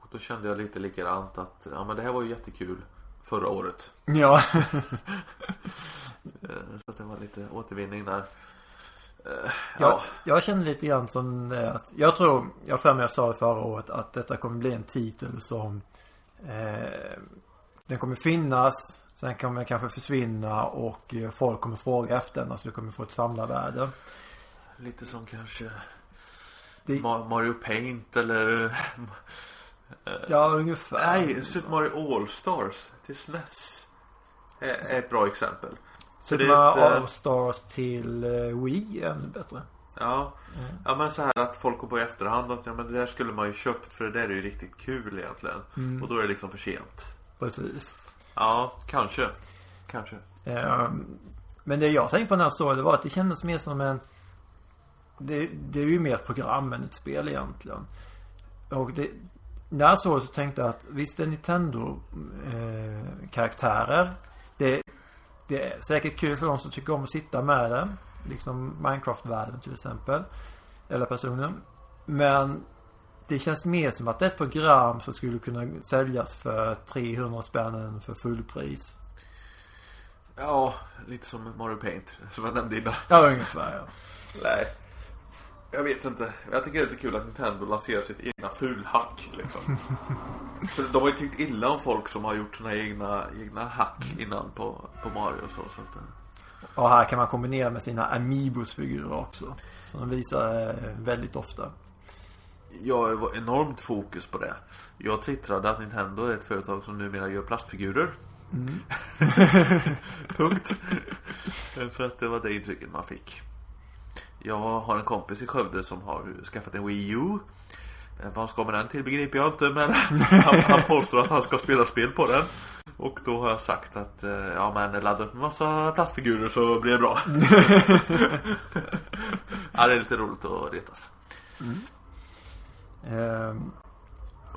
Och då kände jag lite likadant att, ja men det här var ju jättekul förra året. Ja. (laughs) (laughs) Eh, Så att det var lite återvinning där. Eh, Jag, ja. jag känner lite grann som eh, att, jag tror, jag för mig jag sa det förra året att detta kommer bli en titel som eh, Den kommer finnas Sen kommer den kanske försvinna och eh, folk kommer fråga efter den. Alltså du kommer få ett samlarvärde. Lite som kanske Det- Ma- Mario Paint eller Ja, ungefär. Nej, Super Mario All-Stars till SNES är, är ett bra exempel. Super ett, Mario eh, All-Stars till eh, Wii är ännu bättre. Ja. ja, men så här att folk går på i efterhand att ja, men det där skulle man ju köpt för det där är ju riktigt kul egentligen. Och då är det liksom för sent. Precis. Ja, kanske. Kanske. Ehm, Men det jag tänkte på när jag såg det var att det kändes mer som en det, det är ju mer ett program än ett spel egentligen. Och det, när jag såg det så tänkte jag att visst är Nintendo eh. Det, det är säkert kul för de som tycker om att sitta med det. Liksom Minecraft-världen till exempel. Eller personen. Men det känns mer som att det är ett program som skulle kunna säljas för 300 spänn för fullpris. Ja, lite som Mario Paint som jag nämnde innan. Ja, ungefär ja. Nej. Jag vet inte. Jag tycker det är lite kul att Nintendo lanserar sitt egna fulhack liksom. (laughs) För de har ju tyckt illa om folk som har gjort sina egna, egna hack innan på, på Mario och så. så att, eh, Och här kan man kombinera med sina Amiibos-figurer också. Som de visar eh, väldigt ofta. Jag var enormt fokus på det. Jag twittrade att Nintendo är ett företag som numera gör plastfigurer. (laughs) Punkt. För att det var det intrycket man fick. Jag har en kompis i Skövde som har skaffat en Wii U. Eh, Vad han ska med den till begriper jag inte men (laughs) han, han påstår att han ska spela spel på den. Och då har jag sagt att eh, ja men ladda upp en massa plastfigurer så blir det bra. (laughs) ja det är lite roligt att retas. Ehm,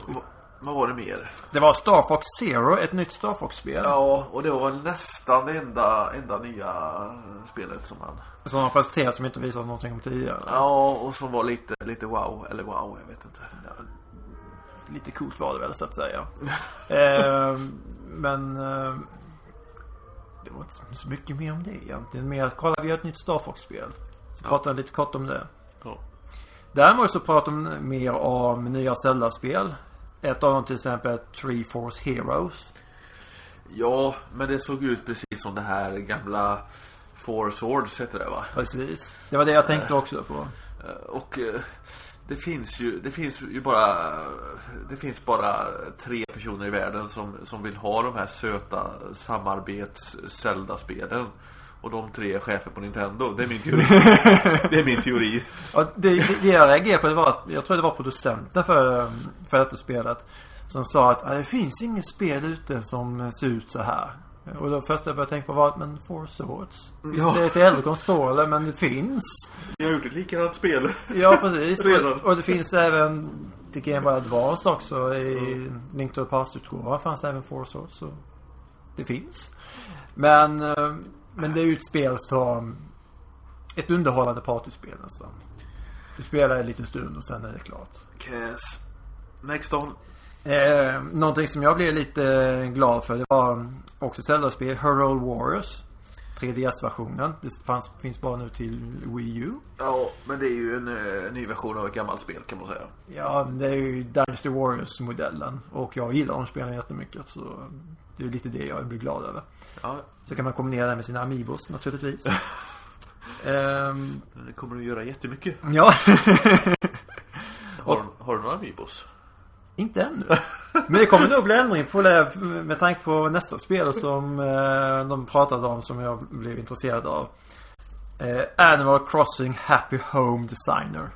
Va- Vad var det mer? det var Star Fox Zero, ett nytt Star Fox-spel. Ja, och det var nästan det enda, enda nya spelet som han... Som har presenterats som inte visat någonting om tidigare. Ja, och som var lite, lite wow, eller wow, jag vet inte. Lite coolt var det väl så att säga. (laughs) Ehm, men ehm, det var inte så mycket mer om det egentligen. Mer att kolla vi har ett nytt Star Fox-spel. Så Ja. pratade lite kort om det. Däremot så pratar de mer om nya Zelda-spel. Ett av dem till exempel Three Force Heroes. ja, men det såg ut precis som det här gamla Four Swords heter det va? Precis. Det var det jag tänkte också på. Eh, Och eh, det finns ju, det finns ju bara Det finns bara tre personer i världen som, som vill ha de här söta samarbets spelen Och de tre är chefer på Nintendo. Det är min teori. (laughs) det är min teori. Och det, det, det jag reagerade på det var att, jag tror det var producenten för, för detta spelet. Som sa att "Ah, det finns inget spel ute som ser ut så här. Och då första jag började tänka på var att, men Four Swords. Visst Ja. det är till äldre konsoler men det finns. Jag har gjort ett likadant spel. Ja precis. Redan. Och, och det finns även till Game Boy Advance också. I Link to the Past-utgåvan fanns det även Four Swords. Så det finns. Men, eh, men det är ju ett spel som ett underhållande partyspel nästan. Du spelar en liten stund och sen är det klart. Cass. Next on. Eh, någonting som jag blev lite glad för det var också Zelda-spel, Hero Warriors. 3DS-versionen. Det fanns, finns bara nu till Wii U. Ja, men det är ju en eh, ny version av ett gammalt spel kan man säga. Ja, det är ju Dynasty Warriors-modellen. Och jag gillar de spelen jättemycket. Så det är lite det jag blir glad över. Ja, Så kan man kombinera det med sina Amiibos naturligtvis. (laughs) Ehm, det kommer att göra jättemycket. ja. Har, (laughs) har du några Amiibos? Inte ännu. (laughs) Men det kommer nog bli ändring på det med tanke på nästa spel som eh, de pratade om som jag blev intresserad av. Eh, Animal Crossing Happy Home Designer.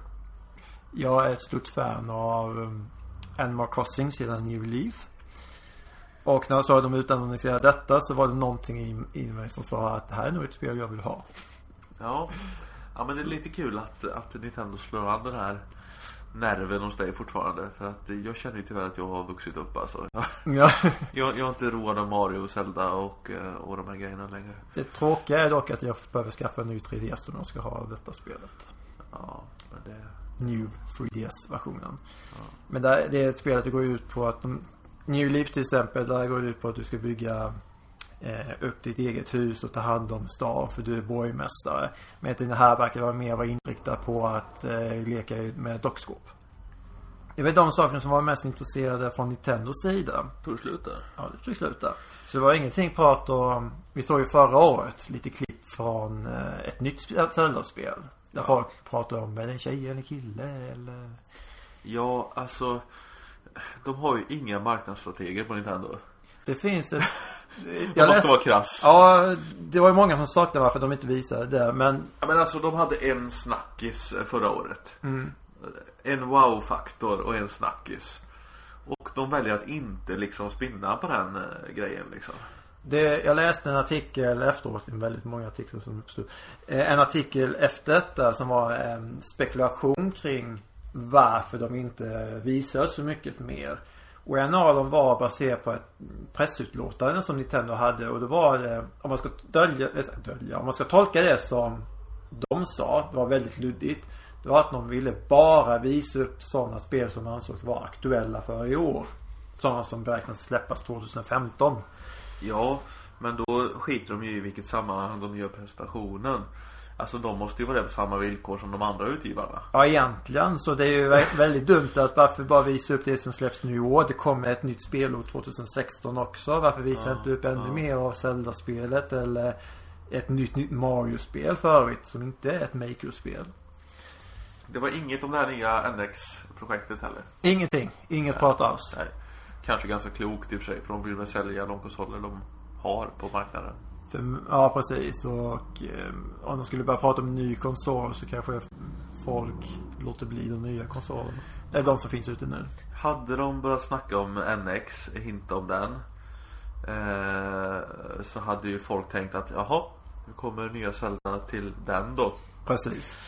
Jag är ett stort fan av um, Animal Crossing sedan New Leaf. Och när jag såg dem utannonsera detta så var det någonting i, i mig som sa att det här är nog ett spel jag vill ha. Ja. Ja men det är lite kul att, att Nintendo slår an den här nerven hos dig fortfarande. För att jag känner ju tyvärr att jag har vuxit upp alltså. Ja. (laughs) Jag, jag är inte road av Mario, Zelda och, eh, och de här grejerna längre. Det tråkiga är dock att jag behöver skaffa en ny 3DS om jag ska ha detta spelet. Ja, men det... New 3DS-versionen. Men där, det är ett spel att det går ut på att de, New Leaf till exempel, där går det ut på att du ska bygga eh, upp ditt eget hus och ta hand om stan för du är borgmästare. Medan den här verkar vara mer vara inriktad på att eh, leka med dockskåp. Det var de sakerna som var mest intresserade från Nintendos sida. Tog det slut där? Ja, det tog slut där. Så det var ingenting prat om, vi såg ju förra året lite klipp från eh, ett nytt sp- Zelda-spel. Där Ja. folk pratade om, är det en tjej eller kille eller? Ja, alltså. De har ju inga marknadsstrateger på Nintendo. Det finns ett... Jag måste läste, vara krass. ja, det var ju många som saknade varför de inte visade det, men Ja, men alltså de hade en snackis eh, förra året. mm, En wow-faktor och en snackis. Och de väljer att inte liksom spinna på den eh, grejen liksom. det, jag läste en artikel efteråt, väldigt många artiklar som uppstod. Eh, En artikel efter detta som var en spekulation kring varför de inte visar så mycket mer. Och en av dem var baserad på ett pressutlåtande som Nintendo hade och då var det, om man ska dölja, eh, dölja om man ska tolka det som de sa, det var väldigt luddigt. Det var att de ville bara visa upp sådana spel som ansågs vara aktuella för i år. Sådana som beräknas släppas 2015. Ja, men då skiter de ju i vilket sammanhang de gör presentationen. Alltså de måste ju vara där på samma villkor som de andra utgivarna. Ja egentligen så det är ju vä- väldigt dumt att varför bara visa upp det som släpps nu i år. Det kommer ett nytt spelår 2016 också. Varför visar Ja, inte upp ännu ja. mer av Zelda-spelet eller ett nytt, nytt Mario-spel för övrigt som inte är ett Maker-spel. Det var inget om det här nya NX-projektet heller. Ingenting. Inget prat alls. Nej. Kanske ganska klokt i och för sig för de vill väl sälja de konsoler de har på marknaden. För, ja precis och eh, om de skulle börja prata om ny konsol så kanske folk låter bli de nya konsolerna. Eller de som finns ute nu. Hade de börjat snacka om NX, hinta om den. Eh, så hade ju folk tänkt att jaha, nu kommer nya Zelda till den då. Precis.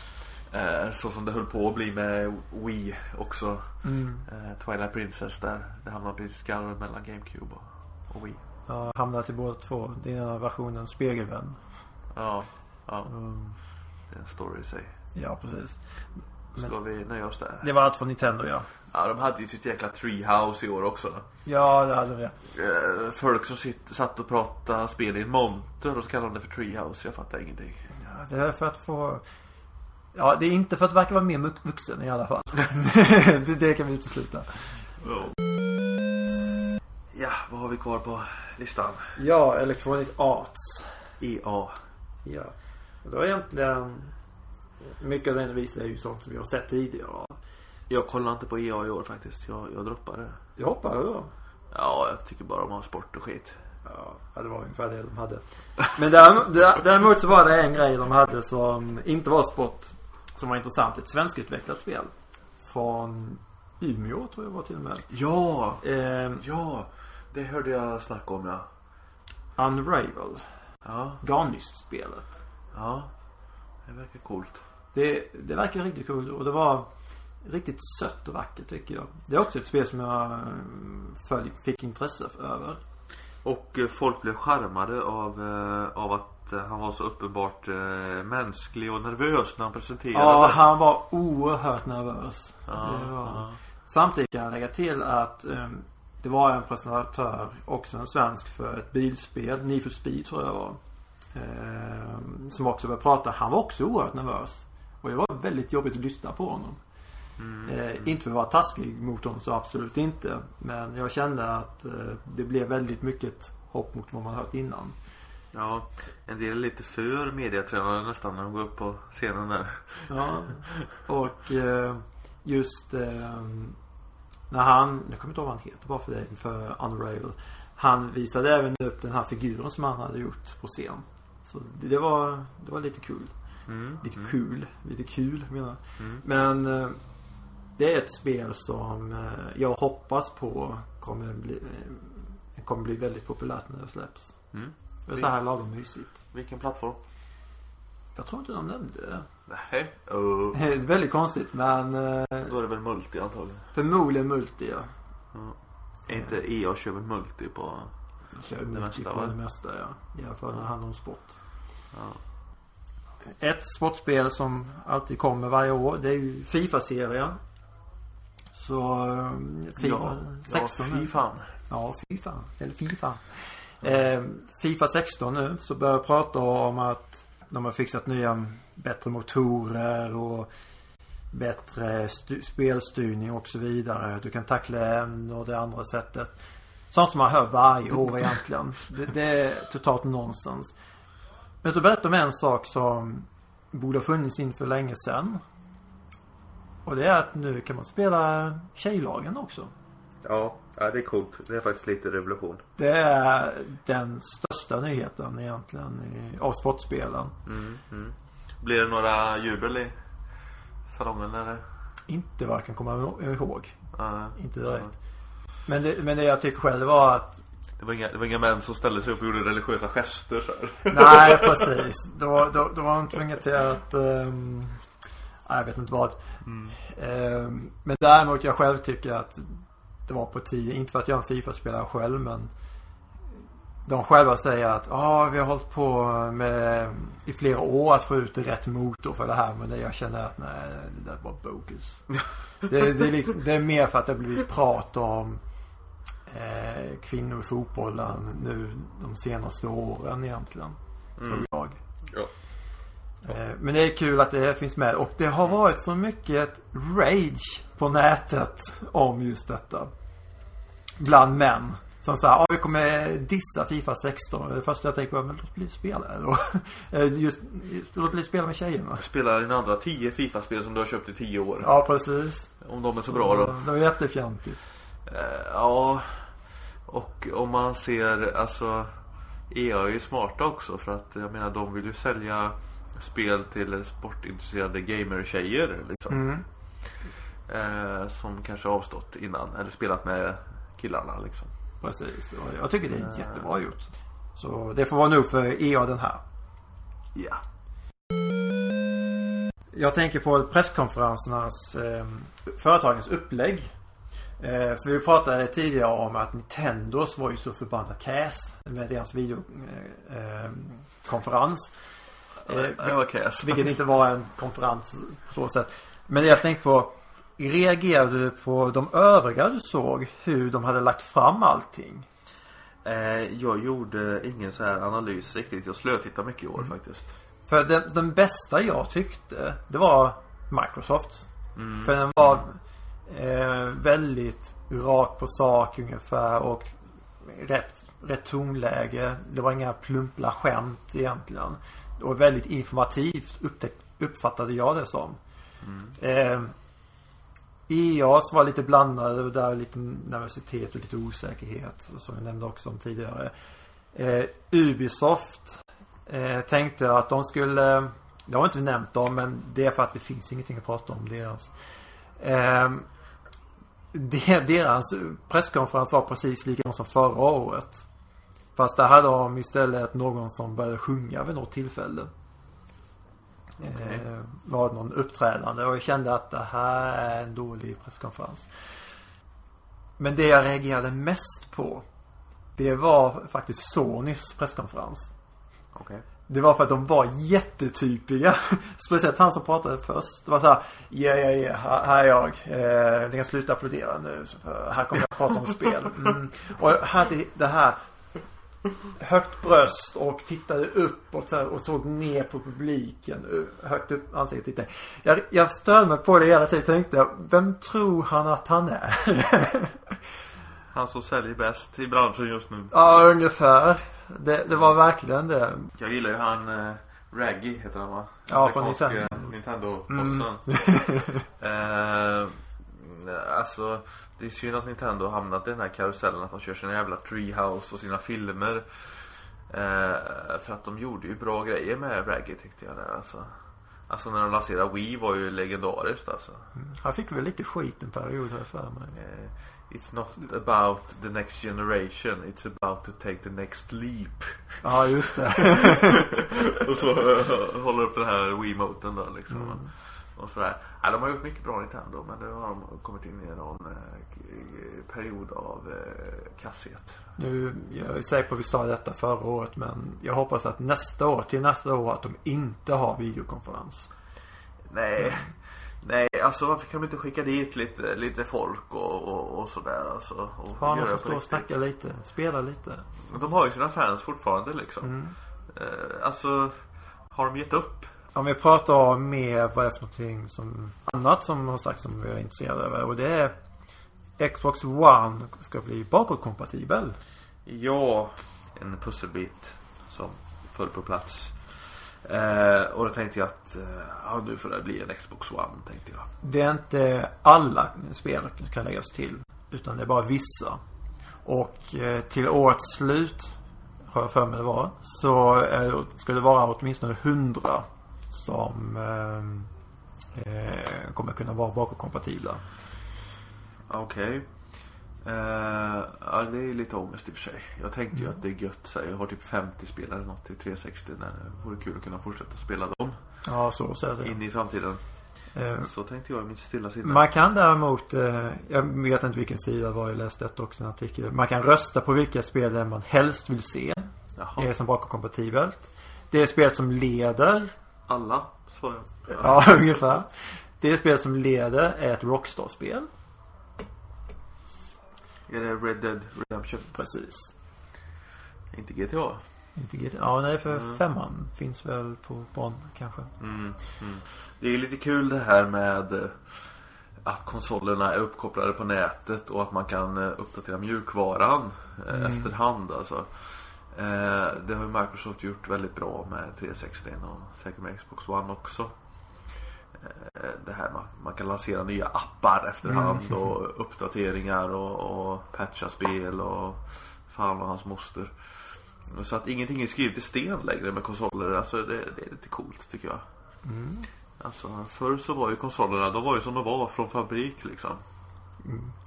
Eh, så som det höll på att bli med Wii också. Mm. Eh, Twilight Princess där. Det hamnade precis skarven mellan GameCube och, och Wii. Jag hamnade till båda två. Den ena versionen spegelvän. Ja, ja, Mm. det är en story i sig. Ja precis. Ska vi nöja oss där? Det var allt från Nintendo ja. Ja, de hade ju sitt jäkla treehouse i år också. Ja det hade vi. Eh, folk som sitt, satt och pratade spel i en monter och så kallade de det för treehouse. Jag fattar ingenting. Ja, det är för att få Ja det är inte för att verka vara mer vuxen i alla fall. (laughs) det, det kan vi utesluta. Ja, vad har vi kvar på listan? Ja, Electronic Arts. EA. Ja. Då är egentligen mycket av det ni visar ju sånt som vi har sett tidigare. Jag kollar inte på EA i år faktiskt. Jag, jag droppade. Jag hoppade då. Ja, jag tycker bara om sport och skit. Ja, det var ungefär det de hade. Men (laughs) däremot så var det en grej de hade som inte var sport. Som var intressant. Ett svenskutvecklat spel. Från Umeå tror jag var till och med. Ja, Eh, ja. Det hörde jag snacka om ja. Unravel. Ja, Garnystspelet. ja. Det verkar coolt. Det, det verkar riktigt kul och det var riktigt sött och vackert tycker jag. Det är också ett spel som jag mm, följ, fick intresse över. Och eh, folk blev charmade av, eh, av att eh, han var så uppenbart mänsklig och nervös när han presenterade. Ja, han var oerhört nervös. Ja, var... ja. Samtidigt kan jag lägga till att um, det var en presentatör, också en svensk, för ett bilspel. Need for Speed tror jag var. Ehm, som också började prata. Han var också oerhört nervös. Och det var väldigt jobbigt att lyssna på honom. Mm. Eh, inte för att vara taskig mot honom så absolut inte. Men jag kände att eh, det blev väldigt mycket hopp mot vad man hört innan. Ja, en del är lite för mediatränade nästan när de går upp på scenen där. Ja. Och eh, just eh, när han, nu kommer jag inte ihåg vad han heter bara för det, för Unravel. Han visade även upp den här figuren som han hade gjort på scen. Så det, det var, det var lite kul. Mm. Lite kul. Lite kul menar jag. Mm. Men eh, det är ett spel som eh, jag hoppas på kommer bli, eh, kommer bli väldigt populärt när det släpps. Mm. Det är så här lagom mysigt. Vilken plattform? Jag tror inte de nämnde det. Nej. Uh, Det är väldigt konstigt men eh, då är det väl multi antagligen. förmodligen multi ja. Är inte EA kör väl multi på... Kör Det multi mesta, på va? det mesta ja. I alla fall när det handlar om sport. Ja. Ett sportspel som alltid kommer varje år det är ju Fifa-serien. Så eh, Fifa ja, 16 ja, fy fan. Ja, fy fan. Eller Fifa. Eh, Fifa 16 nu så börjar jag prata om att de har fixat nya bättre motorer och bättre spelstyrning och så vidare. Du kan tackla en och det andra sättet. Sånt som man hör varje år egentligen. Det, det är totalt nonsens. Men så berättar de en sak som borde ha funnits in för länge sedan. Och det är att nu kan man spela tjejlagen också. Ja, ja, det är coolt. Det är faktiskt lite revolution. Det är den största nyheten egentligen i, av sportspelen. Mm, mm. Blir det några jubel i salongen eller? Inte vad jag kan komma ihåg. Ja, Inte direkt. Men det, men det jag tycker själv var att det, var inga, det var inga män som ställde sig upp och gjorde religiösa gester så här. Nej (laughs) precis. Då, då, då var de tvungna till att um, jag vet inte vad. Ehm, men däremot jag själv tycker att det var på tio. Inte för att jag är en Fifa-spelare själv men de själva säger att ja vi har hållit på med i flera år att få ut rätt motor för det här men det jag känner att nej det där var bogus. (laughs) det, det, är liksom, det är mer för att det har blivit prat om eh, kvinnor i fotbollen nu de senaste åren egentligen. Tror jag. Ja. Eh, Men det är kul att det finns med och det har varit så mycket rage på nätet om just detta. Bland män. Som säger, ja vi kommer dissa Fifa 16. Det första jag tänker på, men låt bli spela då. (laughs) Eh, just, just, låt bli spela med tjejerna. Spela dina andra tio Fifa-spel som du har köpt i tio år. Ja precis. Om de är så bra då. Det var jättefjantigt. Eh, ja. Och om man ser, alltså EA är ju smarta också för att jag menar de vill ju sälja spel till sportintresserade gamer-tjejer liksom. Mm. Eh, som kanske avstått innan eller spelat med killarna liksom. Precis. Och jag tycker det är jättebra gjort. Så det får vara nog för EA den här. Ja. Jag tänker på presskonferensernas, eh, företagens upplägg. Eh, för vi pratade tidigare om att Nintendos var ju så förbannat cass med deras videokonferens. Eh. Eh, Det var kass. vilket inte var en konferens på så sätt. Men jag tänkte på. Reagerade du på de övriga du såg? Hur de hade lagt fram allting? Eh, jag gjorde ingen så här analys riktigt. Jag slötittade mycket i år faktiskt. För den, den bästa jag tyckte, det var Microsoft. För den var eh, väldigt rak på sak ungefär och rätt, rätt tonläge. Det var inga plumpla skämt egentligen. Och väldigt informativt upptäck, uppfattade jag det som. Eh, EAS var lite blandade. Det var där lite nervositet och lite osäkerhet. Som jag nämnde också om tidigare. Eh, Ubisoft eh, tänkte att de skulle Det har inte vi nämnt dem men det är för att det finns ingenting att prata om deras. Eh, deras presskonferens var precis likadan som förra året. Fast där hade de istället någon som började sjunga vid något tillfälle. Eh, var någon uppträdande och jag kände att det här är en dålig presskonferens. Men det jag reagerade mest på Det var faktiskt Sonys presskonferens. Okej. Det var för att de var jättetypiga. (laughs) Speciellt han som pratade först. Det var så här, ja, ja, ja, här- här är jag. Eh, ni kan sluta applådera nu. För här kommer jag att prata om spel. (laughs) Mm. Och hade det här högt bröst och tittade upp och, så här, och såg ner på publiken. Högt upp ansiktet tittade. Jag, jag störde mig på det hela tiden. Tänkte jag, vem tror han att han är? (laughs) Han som säljer bäst i branschen just nu. ja, ungefär. Det, det var verkligen det. Jag gillar ju han eh, Raggy heter han va? Ja, från Nintendo. Nintendo-bossen. (laughs) eh, alltså det är synd att Nintendo har hamnat i den här karusellen att de kör sina jävla Treehouse och sina filmer. Eh, för att de gjorde ju bra grejer med Raggy tyckte jag där alltså. Alltså när de lanserade Wii var ju legendariskt alltså. Han fick väl lite skit en period här för mig. Eh, It's not about the next generation, it's about to take the next leap. Ja, just det. (laughs) och så eh, håller upp den här Wiimoten då liksom. Mm. Och sådär. Ja, de har gjort mycket bra Nintendo men nu har de kommit in i någon eh, period av eh, kasshet. Nu, jag är säker på att vi sa detta förra året men jag hoppas att nästa år, till nästa år att de inte har videokonferens. Nej, Nej, alltså varför kan de inte skicka dit lite, lite folk och, och, och sådär alltså. Och göra de får stå och snacka lite. Spela lite. De har ju sina fans fortfarande liksom. Mm. Eh, alltså, har de gett upp? Om vi pratar om mer vad det är för någonting som annat som har sagt som vi är intresserade av. Och det är Xbox One ska bli bakåtkompatibel. Ja, en pusselbit som föll på plats. Eh, och då tänkte jag att eh, ja, nu får det bli en Xbox One tänkte jag. Det är inte alla spel som kan läggas till. Utan det är bara vissa. Och eh, till årets slut, har jag för mig det var, så är, ska det vara åtminstone 100 som eh, eh, kommer kunna vara bakåtkompatibla. Okej. Eh, ja, det är lite ångest i och för sig. Jag tänkte ju att det är gött. Så här, jag har typ 50 spel eller något till 360. När det vore kul att kunna fortsätta spela dem Ja, så, så är det. in i framtiden. Eh, Så tänkte jag i mitt stilla sinne. Man kan däremot, eh, jag vet inte vilken sida det var, jag läste detta också en artikel. Man kan rösta på vilka spel man helst vill se. Jaha. Är som bakåtkompatibelt. Det är spel som leder. Alla svarar jag. Ja, (laughs) ungefär. Det spel som leder är ett Rockstar-spel. Är det Red Dead Redemption? Precis. Inte GTA? Inte GTA. Ja, nej för Mm. femman finns väl på barn kanske. Mm, mm. Det är ju lite kul det här med eh, att konsolerna är uppkopplade på nätet och att man kan eh, uppdatera mjukvaran eh, Mm. efterhand alltså. Eh, Det har ju Microsoft gjort väldigt bra med 360 och säkert med Xbox One också. Eh, Det här man, man kan lansera nya appar efterhand Mm. och uppdateringar och, och patcha spel och fan och hans moster. Så att ingenting är skrivet i sten längre med konsoler. Alltså det, det är lite coolt tycker jag. Mm. Alltså förr så var ju konsolerna, de var ju som de var från fabrik liksom.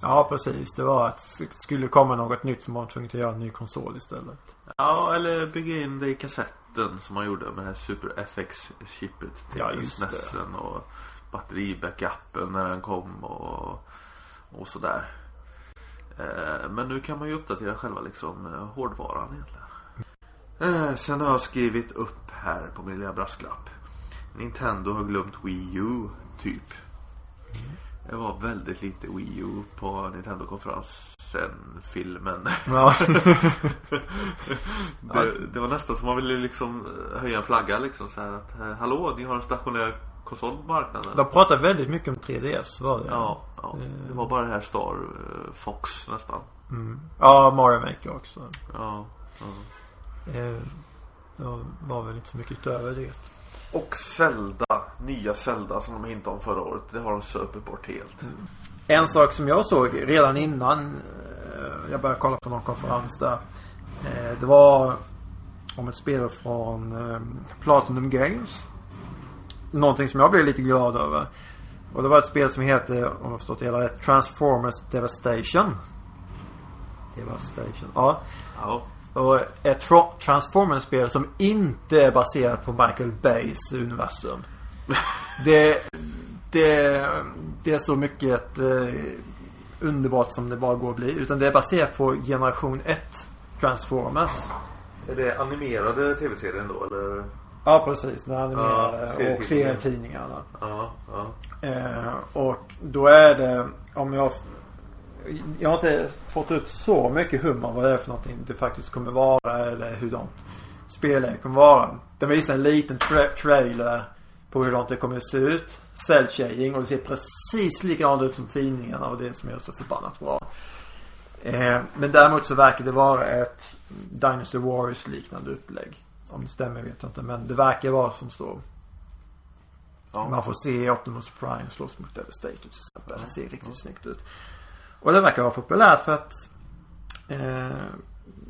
Ja, precis. Det var att skulle komma något nytt som man tvungen att göra en ny konsol istället. Ja, eller bygga in det i kassetten som man gjorde med det här Super FX-chippet till Ja. SNESen och batteribackupen när den kom och, och sådär. Eh, men nu kan man ju uppdatera själva liksom eh, hårdvaran egentligen. Eh, sen har jag skrivit upp här på min lilla brasklapp. Nintendo har glömt Wii U, typ. Det var väldigt lite Wii U på Nintendo-konferensen, filmen. Ja. (laughs) Det, det var nästan som man ville liksom eh, höja en flagga liksom så här att eh, Hallå, ni har en stationär konsol på marknaden. De pratade väldigt mycket om 3DS var det. Ja, ja, det var bara det här Star eh, Fox nästan. Mm. Ja, Mario Maker också. Ja, ja. Eh, det var väl inte så mycket utöver det. Och Zelda, nya Zelda som de hintade om förra året. Det har de supit bort helt. En sak som jag såg redan innan eh, jag började kolla på någon konferens där. Eh, det var om ett spel från eh, Platinum Games. Någonting som jag blev lite glad över. Och det var ett spel som heter, om jag förstått det hela rätt, Transformers Devastation. Devastation, ja. Ja, Och ett tra- Transformers-spel som inte är baserat på Michael Bays universum. Det, det, det är så mycket eh, underbart som det bara går att bli. Utan det är baserat på generation 1 Transformers. Är det animerade tv-serien då eller? Ja precis, den animerade Ja, och serietidningar. serietidningarna. Ja, ja. Eh, och då är det, om jag jag har inte fått ut så mycket hum om vad det är för någonting det faktiskt kommer vara eller hurdant spelet kommer vara. De visar en liten tra- trailer på hurdant det kommer se ut. Cell shading och det ser precis likadant ut som tidningarna och det som är så förbannat bra. Eh, men däremot så verkar det vara ett Dynasty Warriors liknande upplägg. Om det stämmer vet jag inte men det verkar vara som så. ja. Man får se Optimus Prime slåss mot Devastator till exempel. Det ser riktigt snyggt ut. Och det verkar vara populärt för att eh,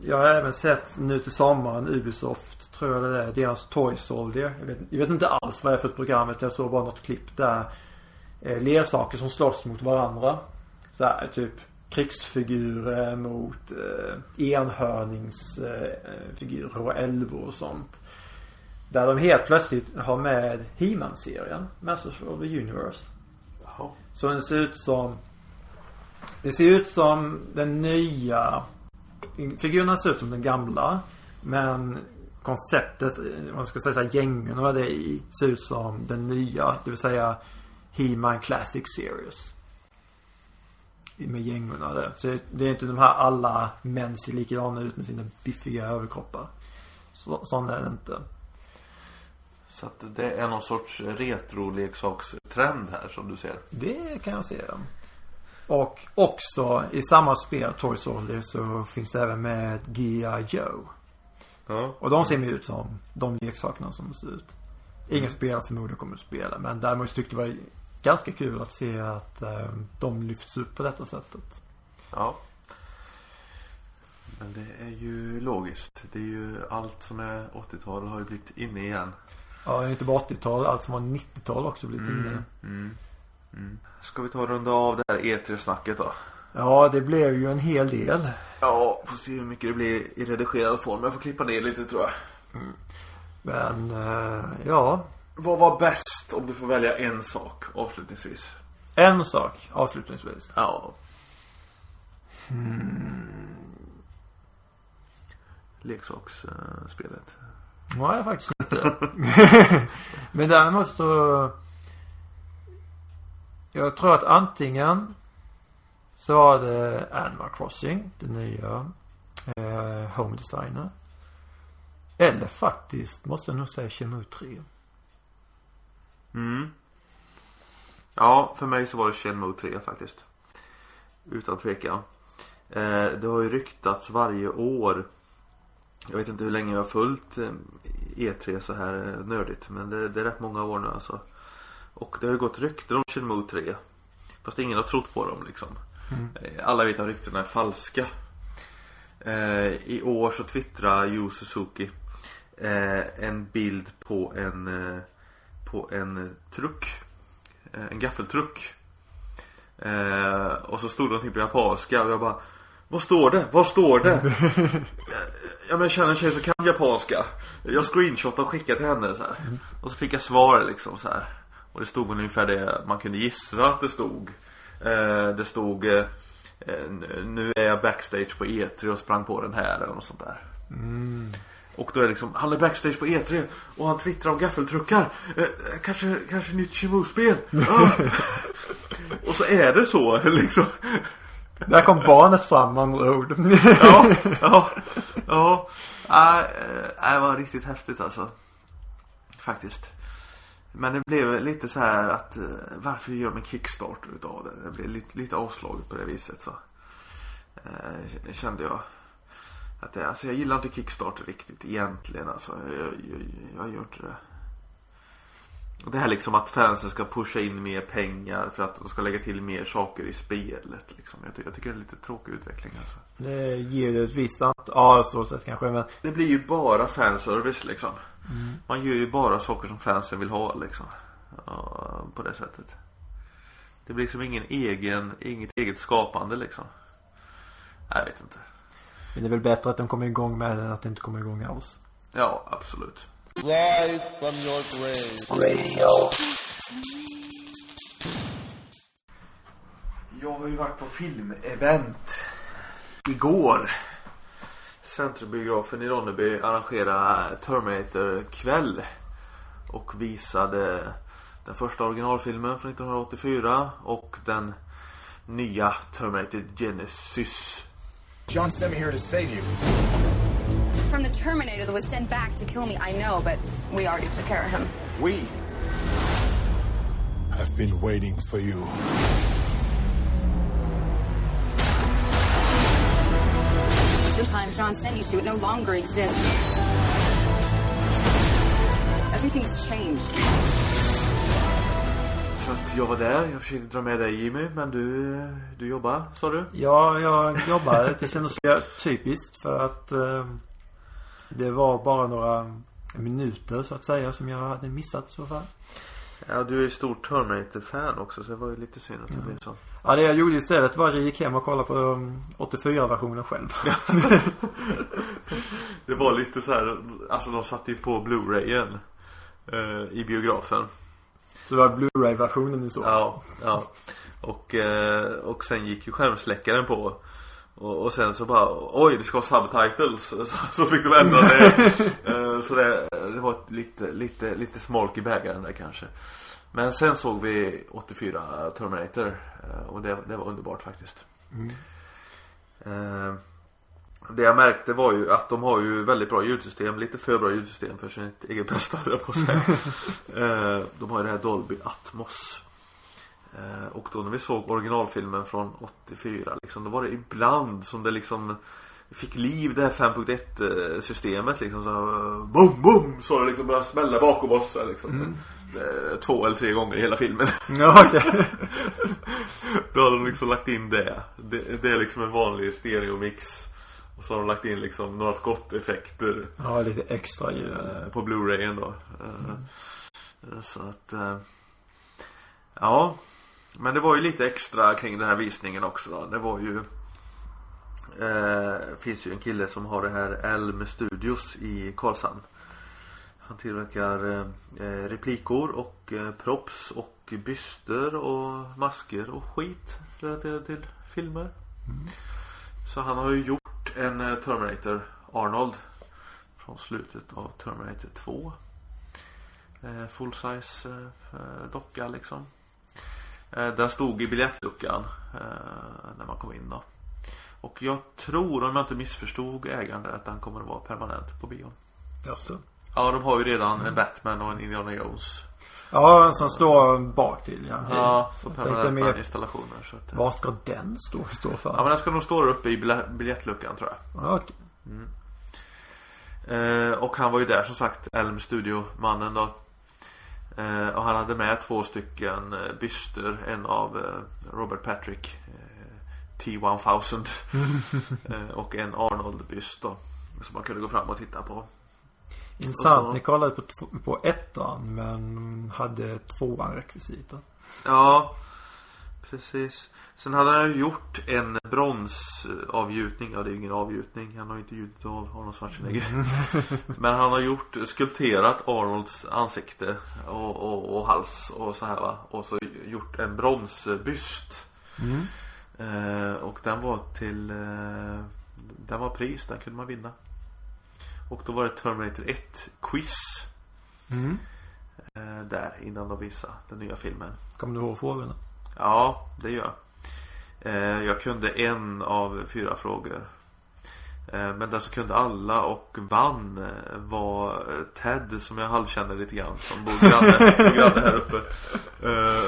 jag har även sett nu till sommaren Ubisoft tror jag det är. Deras Toy Soldier. Jag vet, jag vet inte alls vad det är för ett program. Jag såg bara något klipp där. Eh, leksaker som slåss mot varandra. Så här, typ krigsfigurer mot eh, enhörningsfigurer och älvor och sånt. Där de helt plötsligt har med He-Man-serien. Masters of the Universe. Jaha. Så den ser ut som Det ser ut som den nya Figurerna ser ut som den gamla Men konceptet, om man ska säga så här, gängen och vad det är i Ser ut som den nya Det vill säga He-Man Classic Series. Med gängorna där. Så det- är inte de här alla män ser likadana ut med sina biffiga överkroppar. Så, sån är det inte. Så att det är någon sorts retroleksakstrend här som du ser. Det kan jag säga. Och också i samma spel, Toy Soldier, så finns det även med G.I. Joe. Ja. Och de ser mer ut som de leksakerna som ser ut. Ingen spelare förmodligen kommer att spela. Men däremot tyckte jag det var ganska kul att se att eh, de lyfts upp på detta sättet. Ja. Men det är ju logiskt. Det är ju allt som är 80-tal har ju blivit inne igen. Ja, inte bara 80-tal. Allt som var 90-tal också blivit inne. Mm. Mm. Ska vi ta och runda av det här E3-snacket då? Ja, det blev ju en hel del. Ja, får se hur mycket det blir i redigerad form. Jag får klippa ner lite tror jag. Men, eh, ja. Vad var bäst om du får välja en sak avslutningsvis? En sak avslutningsvis. Ja. Leksaksspelet. Nej, faktiskt inte. (laughs) Men däremot så. Jag tror att antingen så var det Animal Crossing, det nya eh, Home Designer. Eller faktiskt, måste jag nog säga Chemo 3. Mm. Ja, för mig så var det Chemo 3 faktiskt. Utan tvekan. Eh, det har ju ryktats varje år. Jag vet inte hur länge jag har följt eh, e E3 så här eh, nördigt. Men det, det är rätt många år nu alltså. Och det har ju gått rykten om Shenmue 3. Fast ingen har trott på dem liksom. Eh, Alla vet att ryktena är falska. Eh, I år så twittrar Yu Suzuki eh, en bild på en eh, på en truck. Eh, en gaffeltruck. Eh, och så stod det någonting på japanska och jag bara Vad står det? Vad står det? (laughs) Ja men jag känner en tjej som kan japanska. Jag screenshotade och skickade till henne så här. Och så fick jag svar liksom så här. Och det stod väl ungefär det man kunde gissa att det stod. Eh, det stod eh, eh, Nu är jag backstage på E3 och sprang på den här eller något sånt där. Och då är det liksom, han är backstage på E3 och han twittrar om gaffeltruckar. Eh, kanske, kanske nytt Chimu-spel. (laughs) Och så är det så (laughs) liksom. Där kom barnet fram med andra ord. Ja, (laughs) ja, ja. Äh, det var riktigt häftigt alltså. Faktiskt. Men det blev lite så här att eh, varför gör de en Kickstarter utav det? Det blev lite, lite avslaget på det viset så. Eh, kände jag. Att det, alltså jag gillar inte Kickstarter riktigt egentligen alltså. Jag, jag, jag gör inte det. Och det här liksom att fansen ska pusha in mer pengar för att de ska lägga till mer saker i spelet liksom. Jag, ty- jag tycker det är lite tråkig utveckling alltså. Det ger ju ett visst ja så sätt kanske men. Det blir ju bara fanservice liksom. Man gör ju bara saker som fansen vill ha liksom. Ja, på det sättet. Det blir liksom ingen egen, inget eget skapande liksom. Jag vet inte. Men det är väl bättre att de kommer igång med det än att det inte kommer igång alls. Ja, absolut. Live from your grave. Jag har ju varit på filmevent igår. Centrumbiografen i Ronneby arrangerade Terminator-kväll. Och visade den första originalfilmen från 1984 och den nya Terminator Genesis. John sent me here to save you. From the Terminator that was sent back to kill me, I know, but we already took care of him. We have been waiting for you. Time John sent you to, it no longer exists. Everything's changed. Så att jag var där. Jag försökte dra med dig Jimmy. Men du, du jobbar sa du? Ja, jag jobbade. Det kändes typiskt för att eh, det var bara några minuter så att säga som jag hade missat i så fall. Ja du är ju stor Terminator-fan också så det var ju lite synd att det blev så. Ja, det jag gjorde istället var att jag gick hem och kollade på um, 84-versionen själv. (laughs) Det var lite så här, alltså de satte ju på Blu-rayen eh, i biografen. Så det var Blu-ray-versionen i så. Ja, ja. Och, eh, och sen gick ju skärmsläckaren på. Och, och sen så bara, oj det ska vara subtitles. Så, så fick de ändra det. (laughs) Eh, så det, det var lite, lite, lite smolk i bägaren där kanske. Men sen såg vi 84 Terminator. eh, Och det, det var underbart faktiskt. Eh, Det jag märkte var ju att de har ju väldigt bra ljudsystem. Lite för bra ljudsystem för sin egen jag på. (laughs) Eh, De har ju det här Dolby Atmos. Eh, Och då när vi såg originalfilmen från 84 liksom, då var det ibland som det liksom Fick liv det här 5.1 systemet liksom så Boom boom så det liksom började smälla bakom oss så liksom. Eh, Två eller tre gånger i hela filmen (laughs) Ja, okej. (laughs) Då hade de liksom lagt in det Det, det är liksom en vanlig stereomix Och så har de lagt in liksom några skotteffekter Ja, lite extra ljud. eh, På Blu-rayen då Eh, Så att Ja Men det var ju lite extra kring den här visningen också då. Det var ju eh, Finns ju en kille som har det här Elm Studios i Karlshamn. Han tillverkar eh, replikor och eh, props och byster och masker och skit relaterat till filmer. Så han har ju gjort en eh, Terminator Arnold Från slutet av Terminator 2 eh, Full size eh, docka liksom Den stod i biljettluckan eh, När man kom in då Och jag tror om jag inte missförstod ägaren där att den kommer att vara permanent på bion Jaså? Ja de har ju redan en Batman och en Indiana Jones Ja, en som står bak till ja. Ja, så permanenta mer, installationer så att, eh, vad ska den stå, stå för? Ja men den ska nog stå där uppe i bilje- biljettluckan tror jag Ja, okej. Eh, och han var ju där som sagt Elm Studio-mannen då eh, Och han hade med två stycken eh, byster En av eh, Robert Patrick eh, T-1000 (laughs) eh, Och en Arnold-byst då Som man kunde gå fram och titta på Intressant. Så- Ni kollade på, på ettan men hade tvåan rekvisita. Ja Precis. Sen hade han ju gjort en bronsavgjutning. Ja det är ju ingen avgjutning. Han har ju inte gjutit av Arnold Schwarzenegger. (laughs) Men han har gjort Skulpterat Arnolds ansikte och, och, och hals och så här va. Och så gjort en bronsbyst. Eh, Och den var till eh, Den var pris, den kunde man vinna. Och då var det Terminator 1 quiz. Eh, Där innan de visade den nya filmen. Kommer du ihåg frågorna? Ja, det gör jag. Eh, jag kunde en av fyra frågor. Eh, men den som kunde alla och vann eh, var Ted som jag halvkänner lite grann. Som bor granne, granne här uppe.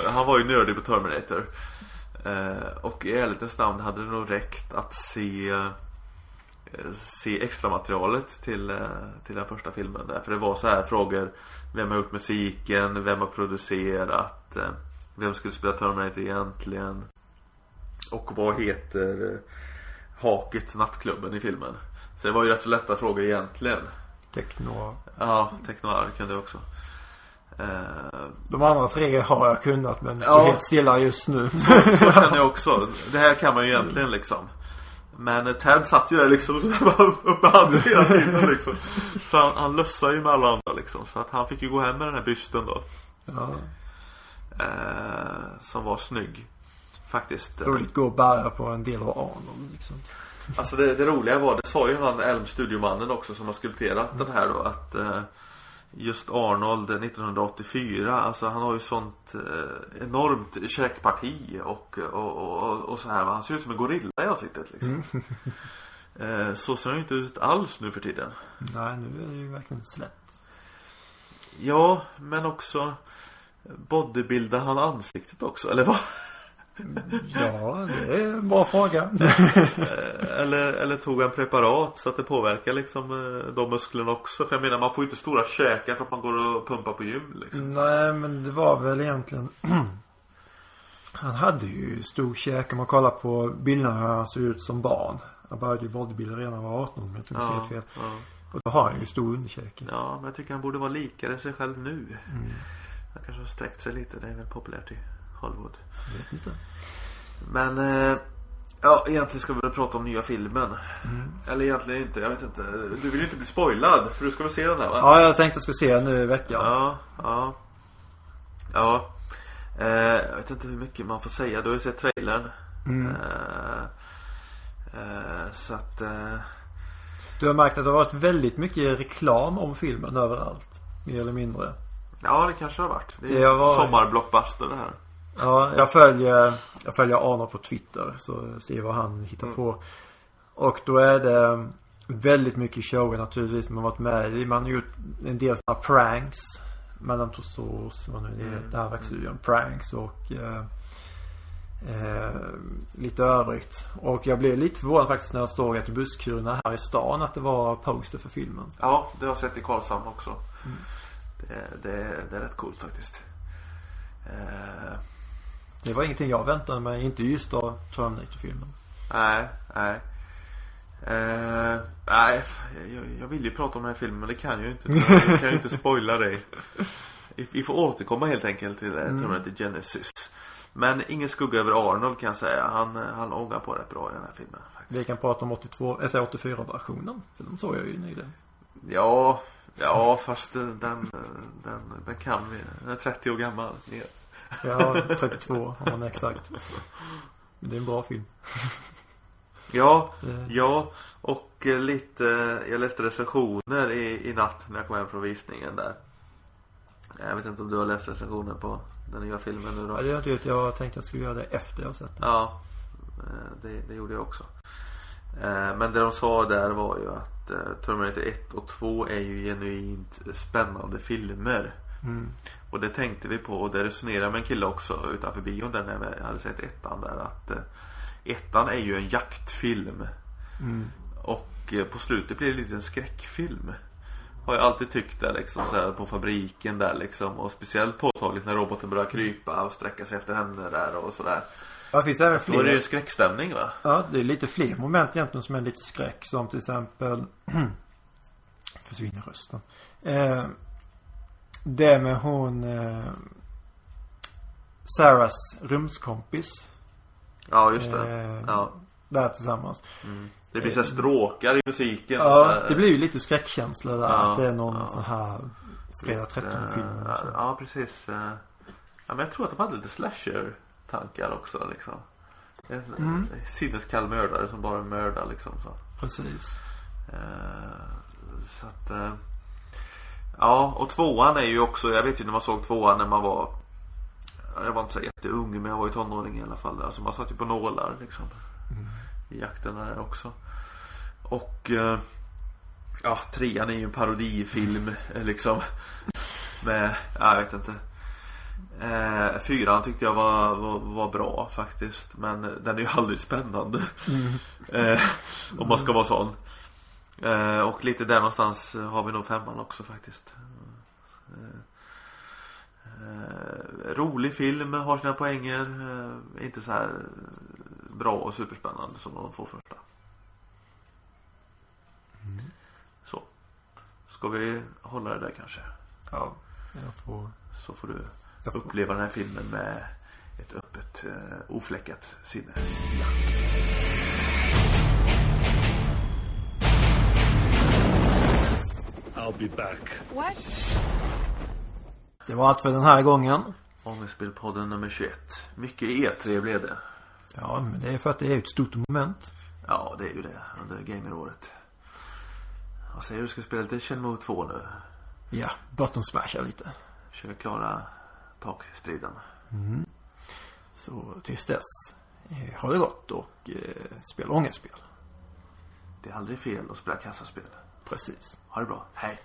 Han var ju nördig på Terminator. Och i ärlighetens namn hade det nog räckt att se eh, Se extra materialet till, till den första filmen där. För det var så här frågor Vem har gjort musiken? Vem har producerat? Vem skulle spela Terminator egentligen? Och vad heter eh, Haket nattklubben i filmen? Så det var ju rätt så lätta frågor egentligen Techno. Ja, Technoir kunde jag också eh, De andra tre har jag kunnat men står Ja. helt stilla just nu. (laughs) Så känner jag också. Det här kan man ju egentligen liksom. Men eh, Ted satt ju där liksom så där handen hela tiden liksom. Så han, han lössade ju med alla andra liksom. Så att han fick ju gå hem med den här bysten då. ja. Eh, som var snygg. Faktiskt. Roligt att gå och bära på en del av Arnold liksom. Alltså det, det roliga var, det sa ju han Elm Studiomannen också som har skulpterat den här då att eh, Just Arnold 1984, alltså han har ju sånt eh, enormt käkparti och, och, och, och så här. Han ser ut som en gorilla i ansiktet liksom. (laughs) eh, så ser han ju inte ut alls nu för tiden. Nej, nu är det ju verkligen slätt. Ja, men också Bodybuildar han ansiktet också, eller vad? Ja, det är en bra fråga. Eller, eller tog han preparat så att det påverkar liksom eh, de musklerna också? För jag menar man får ju inte stora käkar för att man går och pumpar på gym liksom. Nej, men det var väl egentligen (clears throat) Han hade ju stor käke om man kollar på bilderna hur han såg ut som barn. Han började ju bodybuilda redan när han var 18 om jag inte minns helt fel. ja. Och då har han ju stor underkäke. ja, men jag tycker han borde vara likare sig själv nu. Han kanske har sträckt sig lite, det är väl populärt i Hollywood. Jag vet inte. Men eh, Ja, egentligen ska vi väl prata om nya filmen. Eller egentligen inte, jag vet inte. Du vill ju inte bli spoilad, för du ska väl se den här va? Ja, jag tänkte jag skulle se nu i veckan. Ja, ja. Ja. Eh, jag vet inte hur mycket man får säga. Du har ju sett trailern. Mm. Eh, Eh, så att eh, Du har märkt att det har varit väldigt mycket reklam om filmen överallt. Mer eller mindre. Ja det kanske har varit. Det Det är har varit- sommarblockbuster det här. Ja, jag följer, jag följer Arnold på Twitter så ser vad han hittar på. Och då är det väldigt mycket shower naturligtvis man har varit med i. Man har gjort en del sådana pranks. Madame Tussauds, vad nu det heter, det här verkstudion. Pranks och eh, eh, lite övrigt. Och jag blev lite förvånad faktiskt när jag såg att i busskurerna här i stan att det var poster för filmen. Ja det har jag sett i Karlshamn också. Det, det, det är rätt coolt faktiskt. Eh, Det var ingenting jag väntade mig. Inte just av Terminator-filmen. nej, nej. Eh, nej, jag, jag vill ju prata om den här filmen men det kan jag ju inte. Jag kan ju inte spoila dig. Vi- får återkomma helt enkelt till mm. Terminator Genesis. Men ingen skugga över Arnold kan jag säga. Han, eh, han ångar på rätt bra i den här filmen. Faktiskt. Vi kan prata om 82, jag säger 84-versionen. För den såg jag ju nyligen. Ja, ja fast eh, den, eh, den, den kan vi. Den är 30 år gammal. Ja. Ja, 32 om man är exakt. Men det är en bra film. Ja, Eh. ja och lite, jag läste recensioner i, i natt när jag kom hem från visningen där. Jag vet inte om du har läst recensioner på den nya filmen nu Ja, då? det har jag inte gjort. Jag tänkte jag skulle göra det efter jag sett den. Ja, det, det gjorde jag också. Eh, Men det de sa där var ju att eh, Terminator 1 och 2 är ju genuint spännande filmer. Mm. Och det tänkte vi på och det resonerade med en kille också utanför bion där när vi hade sett ettan där att eh, Ettan är ju en jaktfilm. Mm. Och på slutet blir det lite en skräckfilm. Har jag alltid tyckt det liksom så här på fabriken där liksom. Och speciellt påtagligt när roboten börjar krypa och sträcka sig efter henne där och sådär. Ja, det finns även Då är det ju fler. skräckstämning va? Ja, det är lite fler moment egentligen som är lite skräck. Som till exempel (clears throat) Försvinner rösten. Eh, det med hon eh, Sarahs rumskompis. Ja just det. Eh, Ja. Där tillsammans. Det blir så stråkar i musiken. Ja, det blir ju lite skräckkänsla där. Ja, att det är någon ja. sån här Fredag 13 film. Eh, Ja precis. Eh, Ja men jag tror att de hade lite slasher-tankar också liksom. En Mm. sinneskall mördare som bara mördar liksom så. Precis. Eh, Så att eh, Ja och tvåan är ju också Jag vet ju när man såg tvåan när man var Jag var inte så jätteung men jag var ju tonåring i alla fall Alltså man satt ju på nålar liksom I jakten där också Och eh, Ja trean är ju en parodifilm (laughs) liksom Med, ja, jag vet inte Eh, fyran tyckte jag var, var, var bra faktiskt. Men den är ju (laughs) aldrig spännande. Eh, Om man ska vara sån. Eh, Och lite där någonstans har vi nog femman också faktiskt. Eh, Rolig film, har sina poänger. Eh, Inte så här bra och superspännande som de två första. Så. Ska vi hålla det där kanske? Ja, jag får... Så får du uppleva den här filmen med ett öppet, eh, ofläckat sinne. I'll be back. What? Det var allt för den här gången. Ångestspelpodden nummer 21. Mycket E3 blev det. Ja, men det är för att det är ett stort moment. Ja, det är ju det under gameråret. Vad säger du? Ska spela lite Shenmue 2 nu? Ja, button smasha lite. Kör klara takstriden. Så tills dess. Eh, ha det gott och eh, spela ångestspel. Det är aldrig fel att spela kassaspel. Precis. Ha det bra. Hej!